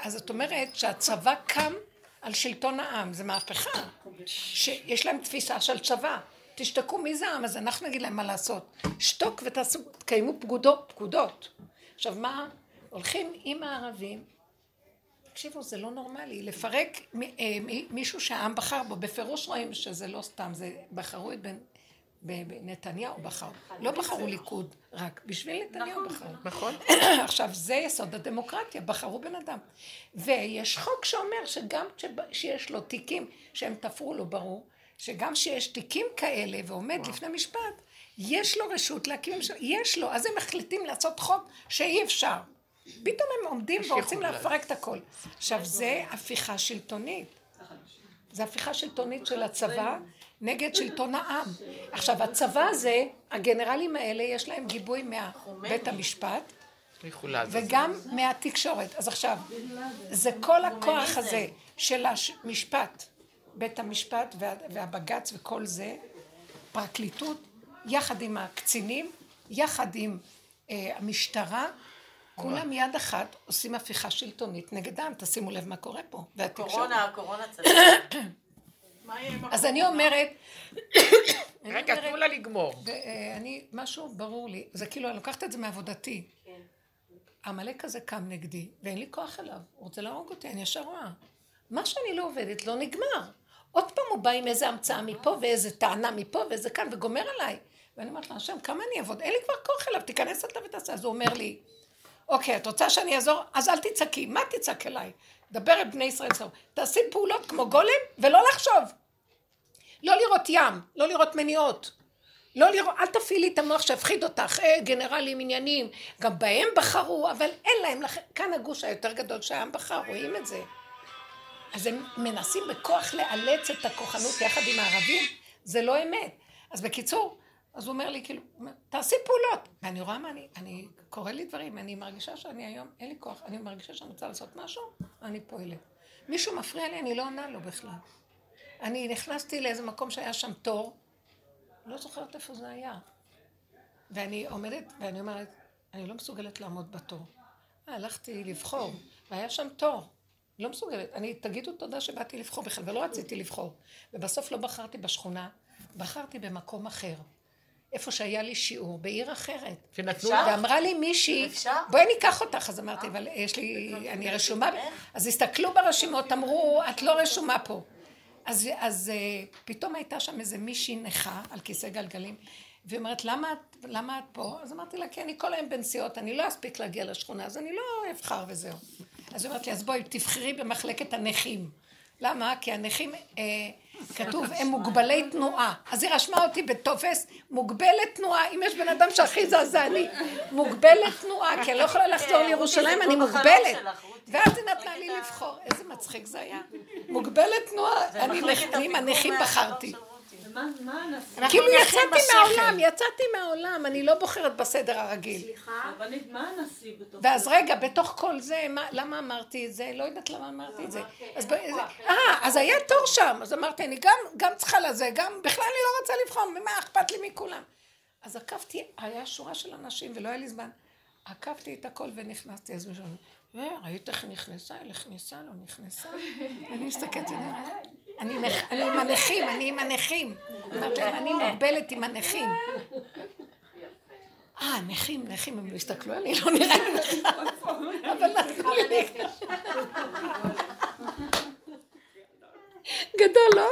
אז זאת אומרת שהצבא קם על שלטון העם, זה מהפכה, שיש להם תפיסה של צבא. תשתקו מי זה העם, אז אנחנו נגיד להם מה לעשות. שתוק ותעשו, תקיימו פקודות, פקודות. עכשיו מה, הולכים עם הערבים, תקשיבו, זה לא נורמלי, לפרק מ- אה, מישהו שהעם בחר בו, בפירוש רואים שזה לא סתם, זה בחרו את בן... ב- ב- נתניהו בחר, לא בחרו ליכוד רק, בשביל נתניהו בחרו. נכון. *coughs* עכשיו, זה יסוד הדמוקרטיה, בחרו בן אדם. ויש חוק שאומר שגם שיש לו תיקים שהם תפרו לו, ברור, שגם שיש תיקים כאלה ועומד לפני משפט, יש לו רשות להקים ממשלה, יש לו, אז הם מחליטים לעשות חוק שאי אפשר. פתאום הם עומדים ורוצים לפרק את הכל. עכשיו, זה הפיכה שלטונית. זה הפיכה שלטונית של הצבא נגד שלטון העם. עכשיו, הצבא הזה, הגנרלים האלה, יש להם גיבוי מבית המשפט. וגם מהתקשורת. אז עכשיו, זה כל הכוח הזה של המשפט, בית המשפט וה- והבג"ץ וכל זה, פרקליטות, יחד עם הקצינים, יחד עם אה, המשטרה, כולם יד אחת עושים הפיכה שלטונית נגדם, תשימו לב מה קורה פה, והתקשורת. קורונה, הקורונה צדקה. *coughs* אז אני אומרת, *coughs* אני רגע, תנו לה לגמור. אה, אני, משהו ברור לי, זה כאילו, אני לוקחת את זה מעבודתי. עמלק הזה קם נגדי, ואין לי כוח אליו, הוא רוצה להרוג אותי, אני ישר רואה. מה שאני לא עובדת לא נגמר. עוד פעם הוא בא עם איזה המצאה מפה, ואיזה טענה מפה, ואיזה כאן, וגומר עליי. ואני אומרת לו, השם, כמה אני אעבוד? אין לי כבר כוח אליו, תיכנס אתה ותעשה. אז הוא אומר לי, אוקיי, את רוצה שאני אעזור? אז אל תצעקי, מה תצעק אליי? דבר אל בני ישראל, סוף. תעשי פעולות כמו גולם, ולא לחשוב. לא לראות ים, לא לראות מניעות. לא לראות, אל תפעילי את המוח שיפחיד אותך, אה, גנרלים עניינים, גם בהם בחרו, אבל אין להם, לכ... כאן הגוש היותר גדול שהעם בחר, רואים את זה. אז הם מנסים בכוח לאלץ את הכוחנות יחד עם הערבים, זה לא אמת. אז בקיצור, אז הוא אומר לי, כאילו, תעשי פעולות. ואני רואה מה אני, אני, קורה לי דברים, אני מרגישה שאני היום, אין לי כוח, אני מרגישה שאני רוצה לעשות משהו, אני פועלת. מישהו מפריע לי, אני לא עונה לו בכלל. אני נכנסתי לאיזה מקום שהיה שם תור, לא זוכרת איפה זה היה. ואני עומדת, ואני אומרת, אני לא מסוגלת לעמוד בתור. אה, הלכתי לבחור, והיה שם תור. לא מסוגלת. אני, תגידו תודה שבאתי לבחור בכלל, ולא רציתי לבחור. ובסוף לא בחרתי בשכונה, בחרתי במקום אחר. איפה שהיה לי שיעור, בעיר אחרת. שנתנו אפשר? ואמרה לי מישהי? בואי ניקח אותך. אז אמרתי, אבל יש לי, אני רשומה, אז הסתכלו ברשימות, אמרו, את לא רשומה פה. אז, אז uh, פתאום הייתה שם איזה מישהי נכה על כיסא גלגלים, והיא אומרת, למה, למה את פה? אז אמרתי לה, כי אני כל היום בנסיעות, אני לא אספיק להגיע לשכונה, אז אני לא אבחר וזהו. אז היא אומרת לי, אז בואי, תבחרי במחלקת הנכים. למה? כי הנכים, אה, כתוב, הם מוגבלי תנועה. אז היא רשמה אותי בטופס, מוגבלת תנועה. אם יש בן אדם שהכי זז זה אני. מוגבלת תנועה, כי אני לא יכולה לחזור לירושלים, אני מוגבלת. ואז היא נתנה לי לבחור. איזה מצחיק זה היה. מוגבלת תנועה. אני מהחלום בחרתי. מה הנשיא? כאילו יצאתי. מהעולם, יצאתי מהעולם, אני לא בוחרת בסדר הרגיל. סליחה? רבנית, מה הנשיא בתוך ואז זה? רגע, בתוך כל זה, מה, למה אמרתי את זה? לא יודעת למה אמרתי את זה. כוח, אין אה. אז היה תור שם, אז אמרתי, אני גם, גם צריכה לזה, גם, בכלל אני לא רוצה לבחור, מה אכפת לי מכולם? אז עקבתי, היה שורה של אנשים ולא היה לי זמן. עקבתי את הכל ונכנסתי, אז מישהו אומר, ראית איך נכנסה? נכנסה, לא נכנסה? *laughs* אני מסתכלת, אני עם הנכים, אני עם הנכים. אמרתי להם, אני מוגבלת עם הנכים. אה, נכים, נכים, הם לא הסתכלו עליי, לא נראה לי נכה. אבל נתנו לי. גדול, לא?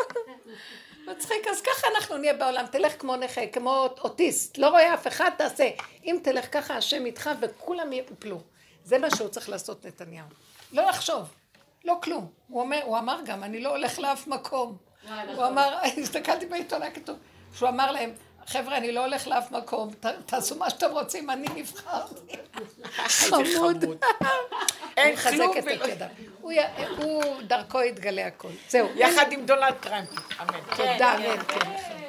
מצחיק, אז ככה אנחנו נהיה בעולם, תלך כמו נכה, כמו אוטיסט, לא רואה אף אחד, תעשה. אם תלך ככה, השם איתך וכולם יפלו. זה מה שהוא צריך לעשות, נתניהו. לא לחשוב, לא כלום. הוא, אומר, הוא אמר גם, אני לא הולך לאף מקום. הוא אמר, *laughs* הסתכלתי בעיתון, היה כתוב, שהוא אמר להם, חבר'ה, אני לא הולך לאף מקום, ת, תעשו מה שאתם רוצים, אני נבחרתי. *laughs* חמוד. *laughs* אין כלום. הוא דרכו יתגלה הכל. זהו. יחד עם דונלד טראמפ. אמן. תודה, אמן, כן.